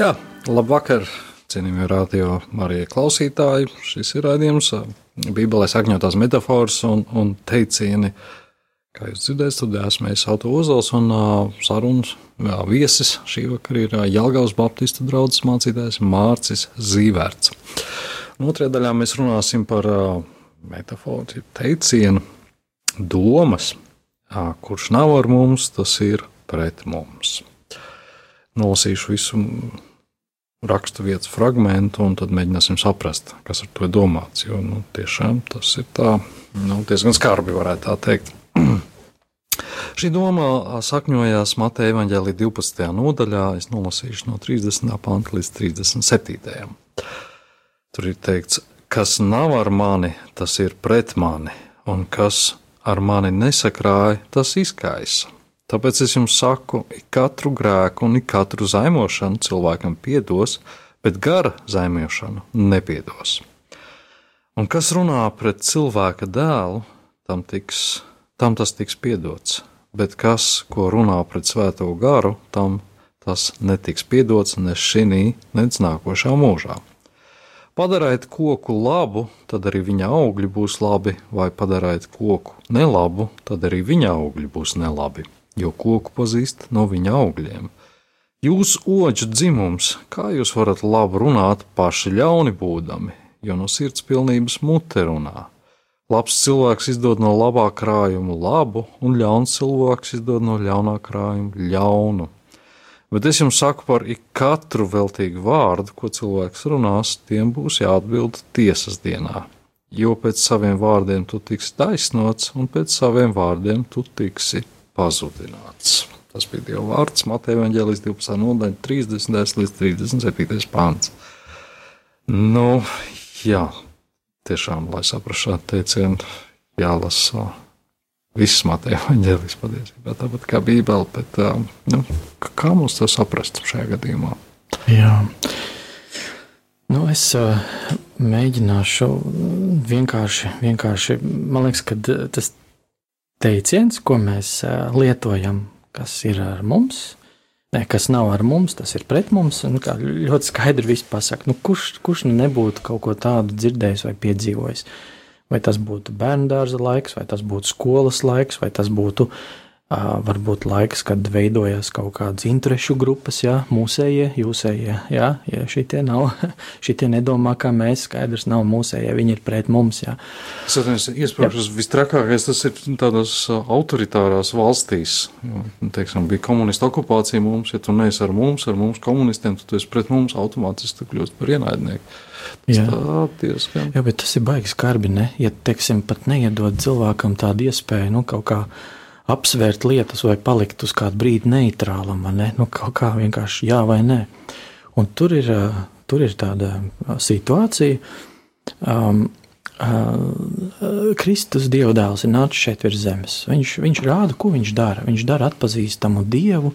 Jā, labvakar, cienījamie radio Marija klausītāji. Šis ir raidījums Bībelē sakņotās metafāras un, un teicieni. Kā jūs dzirdējāt, studijā esmu es Auto Ozols un uh, sarunas jā, viesis šī vakar ir uh, Jelgavas Baptistu draugs mācītājs Mārcis Zīvērts. Un otrajā daļā mēs runāsim par uh, metafāru, jeb teicienu domas, uh, kurš nav ar mums, tas ir pret mums. Nolasīšu visu rakstu vietas fragment, un tad mēģināsim saprast, kas ar to ir domāts. Jo nu, tiešām tas ir tā, nu, diezgan skarbi, varētu tā teikt. Šī doma sakņojās Mateja Evanģēlī 12. nodaļā. Es nolasīšu no 30. panta līdz 37. Tur ir teikts, kas nav ar mani, tas ir pret mani, un kas ar mani nesakrāja, tas izkaisa. Tāpēc es jums saku, ik katru grēku un ik katru zaimošanu cilvēkam piedos, bet gara zaimošanu nepiedos. Un kas runā pret cilvēka dēlu, tam, tiks, tam tas tiks piedots, bet kas, ko runā pret svēto garu, tam tas netiks piedots ne šī, ne nākošā mūžā. Padarīt koku labu, tad arī viņa augļi būs labi, vai padarīt koku nelabu, tad arī viņa augļi būs nelabi, jo koku pazīst no viņa augļiem. Jūsu oģu dzimums, kā jūs varat labi runāt paši ļauni būdami, jo no sirds pilnības mute runā. Labs cilvēks izdod no labā krājuma labu, un ļauns cilvēks izdod no ļaunā krājuma ļaunu. Bet es jums saku par katru veltīgu vārdu, ko cilvēks runās, tiem būs jāatbild tiesas dienā. Jo pēc saviem vārdiem tu tiksi taisnots, un pēc saviem vārdiem tu tiksi pazudināts. Tas bija Dieva vārds, Mateja Vangelis 12. nodaļa, 30. līdz 37. pāns. Nu, jā, tiešām, lai saprastu šādu teicienu, jālasa Viss Mateja Vangelis patiesībā tāpat kā Bībele, bet nu, kā mums to saprast šajā gadījumā? Jā. Nu, es uh, mēģināšu vienkārši, vienkārši, man liekas, ka tas teiciens, ko mēs uh, lietojam, kas ir ar mums, ne, kas nav ar mums, tas ir pret mums, ļoti skaidri viss pasaka, nu, kurš, kurš nu nebūtu kaut ko tādu dzirdējis vai piedzīvojis. Vai tas būtu bērnu dārza laiks, vai tas būtu skolas laiks, vai tas būtu uh, varbūt laiks, kad veidojas kaut kādas interešu grupas, jā, mūsējie, jūsējie, jā, ja šitie nav, šitie nedomā, kā mēs, skaidrs nav mūsējie, viņi ir pret mums, jā. Es atceros, iesprāgšos vistrakākais tas ir tādās autoritārās valstīs, jo, nu, teiksim, bija komunista okupācija mums, ja tu neesi ar mums, ar mums komunistiem, tad tu esi pret mums, automātiski tu kļūst par ienaidnieku. Jā. Tā diezgan. Jā, bet tas ir baigi skarbi, ne? Ja, teiksim, pat neiedod cilvēkam tādu iespēju, nu, kaut kā apsvērt lietas vai palikt uz kādu brīdi neitrālam, ne? Nu, kaut kā vienkārši jā vai nē. Un tur ir, tur ir tāda situācija. Um, Uh, Kristus dievdēls ir nācis šeit virs zemes. Viņš, viņš rāda, ko viņš dara. Viņš dara atpazīstamu dievu,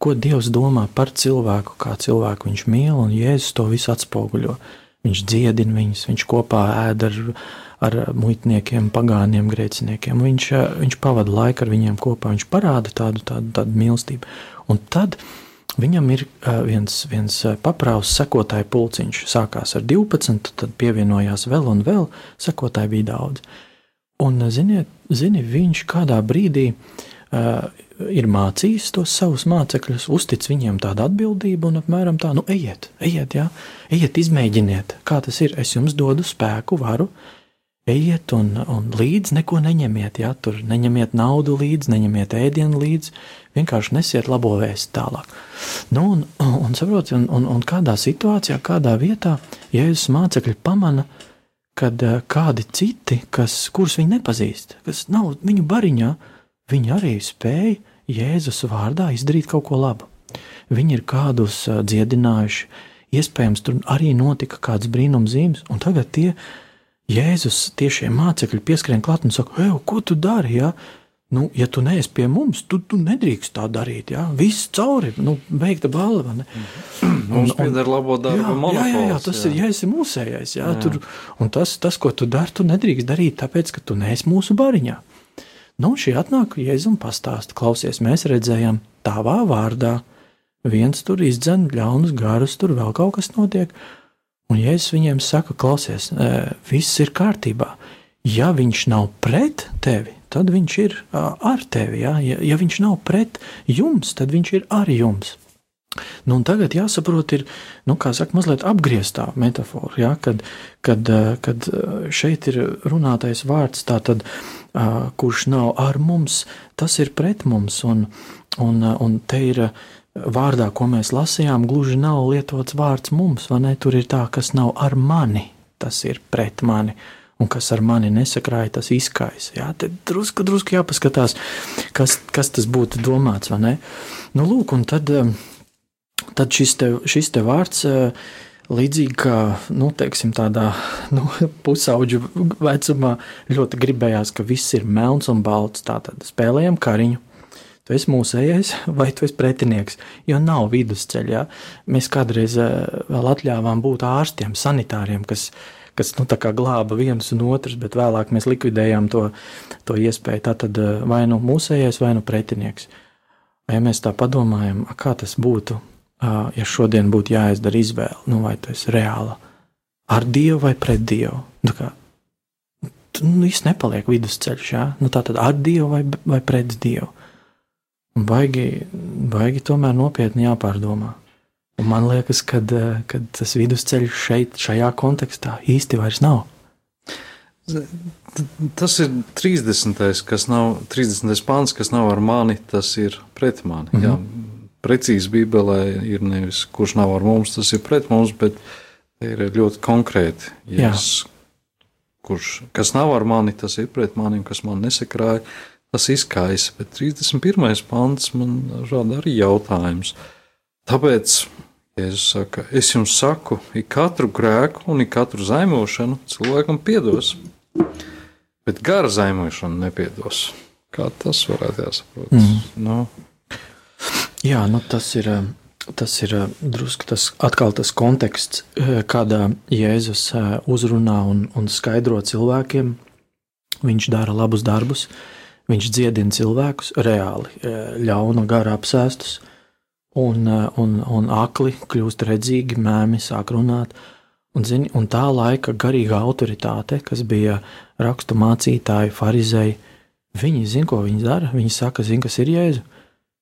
ko Dievs domā par cilvēku, kā cilvēku viņš mīl, un Jēzus to visu atspoguļo. Viņš dziedina viņus, viņš kopā ēd ar, ar muitniekiem, pagāniem, grēciniekiem. Viņš, viņš pavada laiku ar viņiem kopā, viņš parāda tādu, tādu, tādu mīlestību. Un tad viņam ir viens, viens paprāvs sekotāju pulciņš. Sākās ar 12, tad pievienojās vēl un vēl, sekotāji bija daudz. Un, ziniet, zini, viņš kādā brīdī uh, ir mācījis tos savus mācekļus, uztic viņiem tādu atbildību un apmēram tā, nu, ejiet, ejiet, jā, ejiet, izmēģiniet, kā tas ir. Es jums dodu spēku, varu, ejiet un, un līdzi neko neņemiet, jā, tur neņemiet naudu līdzi, neņemiet ēdienu līdzi, vienkārši nesiet labo vēstu tālāk. Nu, un, un, saprot, un, un, un kādā situācijā, kādā vietā Jēzus mācekļi pamana, kad uh, kādi citi, kas, kurus viņi nepazīst, kas nav viņu bariņā, viņi arī spēja Jēzus vārdā izdarīt kaut ko labu. Viņi ir kādus uh, dziedinājuši, iespējams, tur arī notika kāds brīnumzīmes, un tagad tie Jēzus tiešie mācekļi pieskrien klāt un saka, Ej, ko tu dari? Ja? Nu, ja tu neesi pie mums, tu, tu nedrīkst tā darīt. Ja? Viss cauri, nu, beigta balva. Ne? Mums pieder labo darbu jā, jā, jā, monopols, tas jā. ir, ja esi mūsējais, jā, jā. Tur, un tas, tas, ko tu dari, tu nedrīkst darīt, tāpēc, ka tu neesi mūsu bariņā. Nu, šī atnāk Jēzus un pastāsta, klausies, mēs redzējām tavā vārdā, viens tur izdzen ļaunus garus, tur vēl kaut kas notiek, un Jēzus viņiem saka, klausies, e, viss ir kārtībā. Ja viņš nav pret tevi, tad viņš ir ar tevi? Ja, ja viņš nav pret jums, tad viņš ir ar jums. Nu, tagad jāsaprot, ir nu, saka, mazliet apgrieztā metāfora, ja, kad, kad, eh, kad eh, šeit ir runātais vārds, tātad, kurš nav ar mums, tas ir pret mums. Un, un, un te ir vārdā, ko mēs lasījām, gluži nav lietots vārds mums, vai ne? Tur ir tā, kas nav ar mani, tas ir pret mani. Un kas ar mani nesakrāja, tas izkaisa. Jā, te drusku, drusku jāpaskatās, kas, kas tas būtu domāts, vai ne? Nu, lūk, un tad. Um, tad šis te, šis te vārds, līdzīgi kā nu, teiksim, tādā nu, pusauģu vecumā, ļoti gribējās, ka viss ir melns un balts. Tātad spēlējam kariņu. Tu esi mūsējais vai tu esi pretinieks, jo nav vidusceļā. Ja? Mēs kādreiz vēl atļāvām būt ārstiem, sanitāriem, kas, kas nu, glāba viens un otrs, bet vēlāk mēs likvidējām to, to iespēju. Tātad vai nu mūsējais, vai nu pretinieks. Ja mēs tā padomājam, kā tas būtu, ja šodien būtu jāizdara izvēle, nu, vai tas ir reāli ar Dievu vai pret Dievu. Nu, kā, nu, īsti nepaliek vidusceļš, jā? Nu, tā tad ar Dievu vai, vai pret Dievu. Un baigi, baigi tomēr nopietni jāpārdomā. Un man liekas, ka tas vidusceļš šeit, šajā kontekstā īsti vairs nav. Tas ir 30. kas nav 30. pāns, kas nav ar mani, tas ir pret mani. Mm -hmm. Jā, precīzi Bībelē ir nevis kurš nav ar mums, tas ir pret mums, bet ir ļoti konkrēti. Yes, kurš, kas nav ar mani, tas ir pret mani, un kas man nesakrāja, tas izkaisa. Bet 31. pants man rada arī jautājums. Tāpēc Jēzus saka, es jums saku, ik katru grēku un ik katru zaimošanu cilvēkam piedos, bet gara zaimošanu nepiedos. Kā tas varētu jāsaprot? Mm. Nu, Jā, nu tas ir, tas ir drusku tas atkal tas konteksts, kādā Jēzus uzrunā un, un skaidro cilvēkiem. Viņš dara labus darbus, viņš dziedina cilvēkus reāli, ļauna gara apsēstus, un, un, un akli kļūst redzīgi, mēmi sāk runāt. Un, zini, un tā laika garīgā autoritāte, kas bija rakstu mācītāji, farizēji, viņi zina, ko viņi dara. Viņi saka, zina, kas ir Jēzus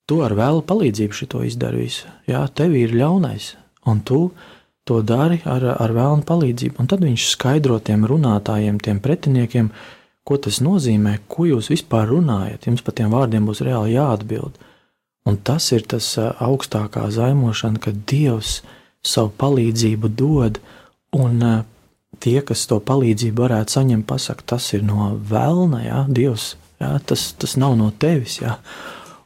tu ar vēlu palīdzību šo izdari visu. Jā, tev ir ļaunais, un tu to dari ar, ar vēlnu palīdzību. Un tad viņš skaidro tiem runātājiem, tiem pretiniekiem, ko tas nozīmē, ko jūs vispār runājat. Jums par tiem vārdiem būs reāli jāatbild. Un tas ir tas augstākā zaimošana, kad Dievs savu palīdzību dod, un tie, kas to palīdzību varētu saņemt, pasakot, tas ir no vēlna, jā, Dievs, jā, tas, tas nav no tevis. Jā.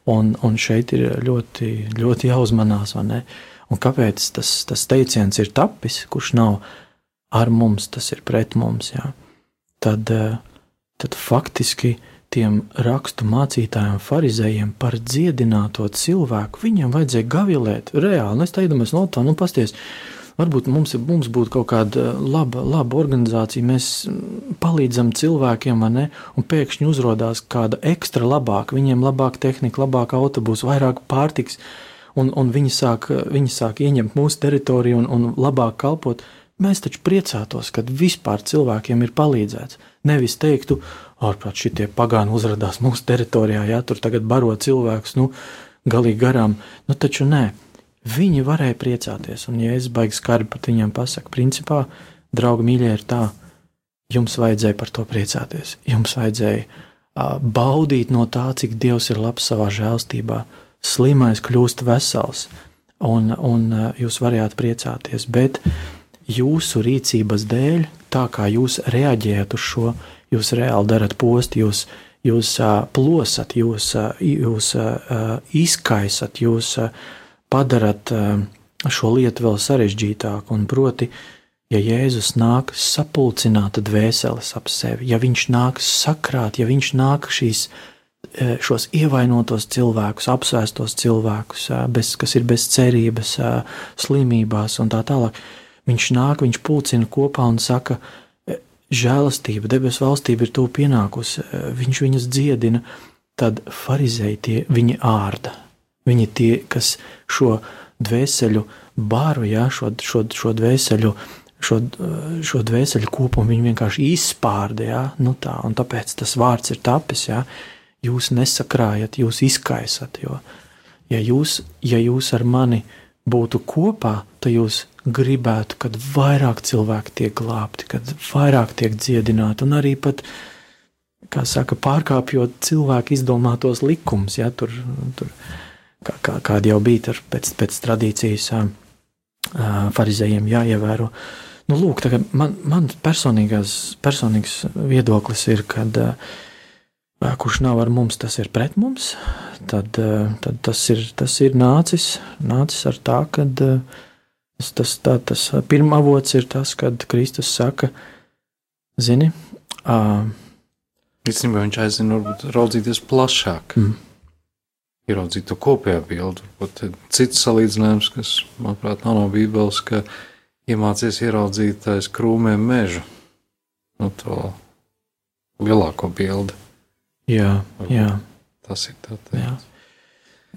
Un, un šeit ir ļoti, ļoti jāuzmanās, un kāpēc tas, tas teiciens ir tapis, kurš nav ar mums, tas ir pret mums. Jā. Tad, eh, tad faktiski tiem rakstu mācītājiem, farizējiem par dziedināto cilvēku, viņiem vajadzēja gavilēt reāli. Es teicu, no tā, nu, pasties, Varbūt mums, mums būtu kaut kāda laba, laba organizācija, mēs palīdzam cilvēkiem, ne, un pēkšņi uzrādās kāda ekstra labāka, viņiem labāka tehnika, labāka autobusa, vairāk pārtiks, un, un viņi, sāk, viņi sāk ieņemt mūsu teritoriju un, un labāk kalpot. mēs taču priecātos, kad vispār cilvēkiem ir palīdzēts. Nevis teiktu, ārprāt, šitie pagāni uzrādās mūsu teritorijā, jā, tur tagad baro cilvēkus, nu, galīgi garām. Nu, taču nē, viņi varēja priecāties, un, ja es baigi skarbi pat viņiem pasaku, principā, draugi mīļie, ir tā, jums vajadzēja par to priecāties. Jums vajadzēja uh, baudīt no tā, cik Dievs ir labs savā žēlstībā. Slimais kļūst vesels, un, un uh, jūs varējāt priecāties, bet jūsu rīcības dēļ, tā kā jūs reaģējat uz šo, jūs reāli darat postu, jūs, jūs plosat, jūs, jūs izkaisat, jūs padarat šo lietu vēl sarežģītāku, un proti, ja Jēzus nāk sapulcināt dvēseles ap sevi, ja viņš nāk sakrāt, ja viņš nāk šīs, šos ievainotos cilvēkus, apsēstos cilvēkus, bez, kas ir bez cerības, slimībās un tā tālāk, viņš nāk, viņš pulcina kopā un saka, žēlastība, debesu valstība ir to pienākusi, viņš viņas dziedina, tad farizēji tie viņi ārda. Viņi tie, kas šo dvēseļu bāru, jā, šo, šo, šo dvēseļu uh, šo, šo dvēseli kopumu viņi vienkārši izspārda. Ja? Nu tā, tāpēc tas vārds ir tapis. Ja? Jūs nesakrājat, jūs izkaisat. Jo, ja, jūs, ja jūs ar mani būtu kopā, tad jūs gribētu, kad vairāk cilvēki tiek glābti, kad vairāk tiek dziedināti, un arī pat, kā saka, pārkāpjot cilvēku izdomātos likumus, ja tur, tur kā, kā, kādi jau bija tur pēc, pēc tradīcijas farizējiem jāievēro. Nu, lūk, man, man personīgais viedoklis ir, ka uh, kurš nav ar mums, tas ir pret mums. Tad, tad tas, ir, tas ir nācis, nācis ar tā, ka tas, tas, tā, tas pirmā avots ir tas, kad Kristus saka, zini, Īstenībā viņš aizina, varbūt raudzīties plašāk. Mm. Ieraudzīt to kopējo bildi. Varbūt cits salīdzinājums, kas, manuprāt, nav no Bībeles, ka iemācies ieraudzīt aiz krūmiem mežu. Nu, to lielāko bildi. Jā, jā. Tas ir tā teikt.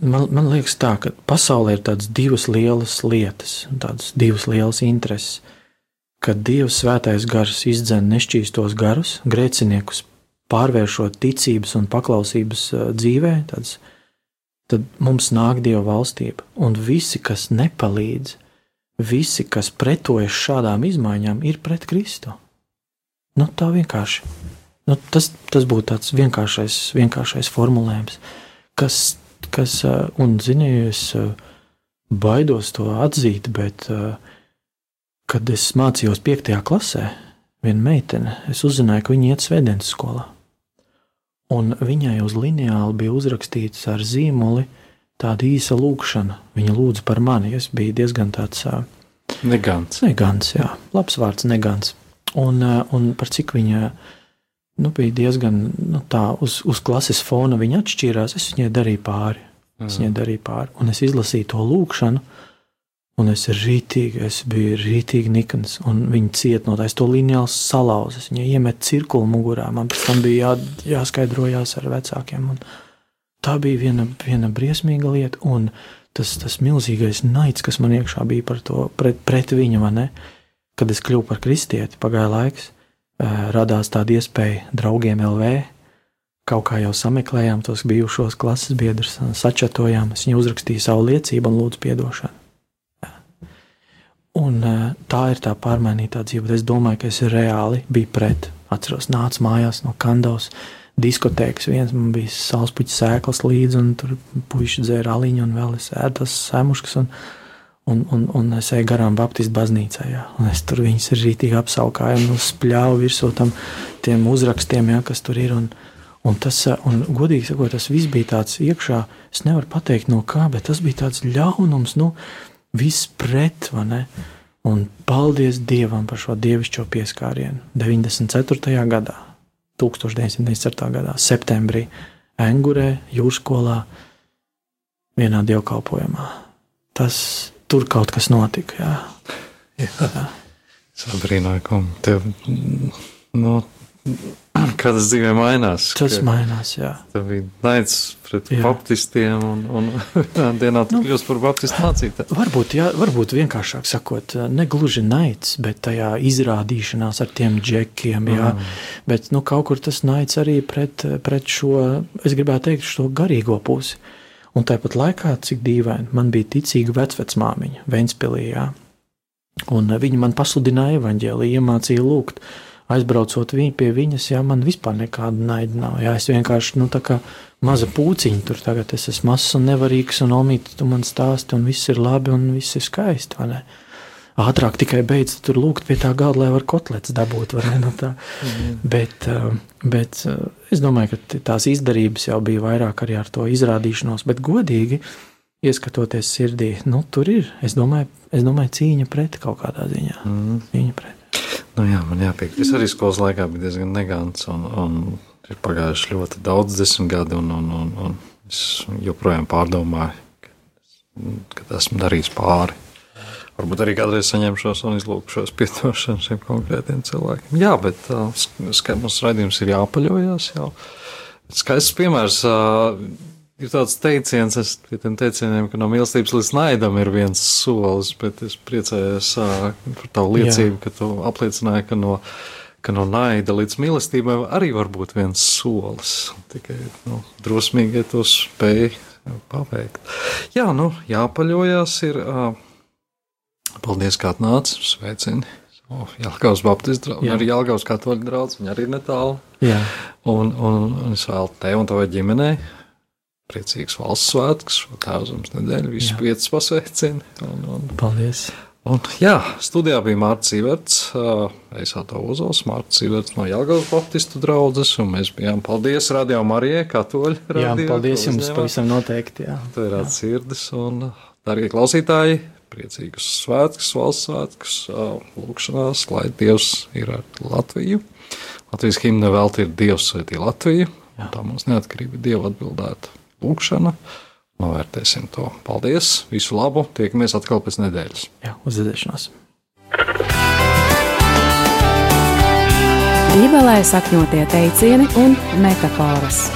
Man, man liekas, tā, ka pasaulē ir tādas divas lielas lietas, tādas divas lielas intereses. Kad Dievs svētais gars izdzen nešķīstos garus, grēciniekus pārvēršot ticības un paklausības dzīvē, tāds, tad mums nāk Dieva valstība. Un visi, kas nepalīdz, visi, kas pretojas šādām izmaiņām, ir pret Kristu. Nu, tā vienkārši. Nu, tas, tas būtu tāds vienkāršais, vienkāršais formulējums, kas, kas un, zini, es baidos to atzīt, bet, kad es mācījos piektajā klasē, viena meitene, es uzzināju, ka viņa iet svētdienas skolā. Un viņai uz lineāli bija uzrakstīts ar zīmoli, tāda īsa lūkšana. Viņa lūdza par mani. Es biju diezgan tāds negants. Negants, jā, labs vārds, negants. Un, un par cik viņa nu, bija diezgan nu, tā, uz, uz klases fona viņa atšķīrās, es viņai darīju pāri. Es viņai darīju pāri, un es izlasīju to lūkšanu. Un es rītīgi, es biju rītīgi nikns, un viņi cieta no tā. Es to lineāli salauzu, viņa iemet cirkuli mugurā. Man pēc tam bija jā, jāskaidrojās ar vecākiem. Un, tā bija viena, viena briesmīga lieta, un tas, tas milzīgais naids, kas man iekšā bija par to pret, pret viņu, ne? kad es kļuvu par kristieti, pagāja laiks, radās tāda iespēja draugiem LV. Kaut kā jau sameklējām tos bijušos klases biedrus, sačatojām, es viņu uzrakstīju savu liecību un lūdzu atdošanu. Un tā ir tā pārmainītā dzīve. Es domāju, ka es reāli biju pret. Atceros, nācu mājās no Kandavas, uh, diskotēkas. Viens man bija salspuķis sēklas līdzi, un tur puiši dzēra aliņu, un vēl es ēdu tas sēmuškas. Un, un, un, un es eju garām Baptistu baznīcā. Jā. Un es tur viņas ir rītīgi apsaukāju un spļāvu virsū tam tiem uzrakstiem, jā, kas tur ir. Un, un tas, un godīgi sakot, tas viss bija tāds iekšā, es nevaru pateikt no kā, bet tas bija tāds ļaunums, nu, viss pret, vai ne? Un paldies Dievam par šo dievišķo pieskārienu 94. gadā 1994. gadā, septembrī, Engurē, Jūrskolā, vienā dievkalpojumā. Tas tur kaut kas notika. Jā. Jā. Jā. Brīnoju, ka tev no, kā tas dzīvē mainās. Tas mainās, jā. Tev bija naids pret Jā. baptistiem, un, un vienā dienā tu Nu. kļūsi par baptistu mācītāju. Varbūt, jā, varbūt vienkāršāk sakot, ne gluži naids, bet tajā izrādīšanās ar tiem džekiem, jā. Mm. Bet, nu, kaut kur tas naids arī pret, pret šo, es gribētu teikt, šo garīgo pusi. Un tāpat laikā, cik dīvaini, man bija ticīga vecvecmāmiņa Ventspilī, jā. Un eh, viņa man pasludināja evaņģēliju, iemācīja lūgt. Aizbraucot viņ, pie viņas, jā, man vispār nekāda naida nav. Jā, es vienkārši, nu, tā kā maza pūciņa tur tagad es esmu mazs un nevarīgs, un omīti, tu man stāsti, un viss ir labi, un viss ir skaisti, vai ne? Ātrāk tikai beidz tur lūgt pie tā galda, lai var kotlets dabūt, ne? Nu, tā. Bet, eh, bet eh, es domāju, ka tās izdarības jau bija vairāk arī ar to izrādīšanos, bet godīgi, ieskatoties sirdī, nu, tur ir, es domāju, es domāju cīņa pret kaut kādā ziņā. Mm. Cīņa pret. Nu, jā, man jāpiekrīt. Es arī skolas laikā biju diezgan negants, un, un ir pagājuši ļoti daudz desmit gadi, un, un, un, un es joprojām pārdomāju, ka, ka esmu darījis pāri. Varbūt arī kādreiz saņemšos un izlūkšos piedošanu šiem konkrētiem cilvēkiem. Jā, bet uh, mums raidījums ir jāpaļojas. Jā. Skaists piemērs. Uh, Ir tāds teiciens, es pie tiem teicieniem, ka no mīlestības līdz naidam ir viens solis, bet es priecājos uh, par tavu liecību, Jā. ka tu apliecināji, ka no, ka no naida līdz mīlestībai arī var būt viens solis. Tikai nu, drosmīgi to spēj paveikt. Jā, nu, jāpaļojas ir. Uh, paldies, kā atnāci, sveicini. Oh, Jālgaus Baptistu draugs, Jā. arī Jālgaus katoļu draugs, viņa arī ir netālu. Jā, Un, un, un es vēlu tev un tavai ģimenei priecīgs valsts svētkus, šo tēvzemes nedēļu, visus Jā. piecus pasveicini. Un, un, paldies. un, jā, studijā bija Mārcis Iverts, es Ato Uzols, Mārcis Iverts no Jālgaus Baptistu draudzes, un mēs bijām paldies Radio Marijai, katoļu Jā, radio. paldies ko jums pavisam noteikti. Jā. Tvērāt sirdis un, darbie klausītāji, priecīgus svētkus, valsts svētkus, lūgšanās, lai Dievs ir ar Latviju. Latvijas himna velti ir Dievs svētī Latviju. Tā mums neatkarība Dieva atbildēta lūgšana. Novērtēsim to. Paldies, visu labu, tiekamies atkal pēc nedēļas. Jā, uzvedēšanos. Bībelē sakņotie teicieni un metafāras.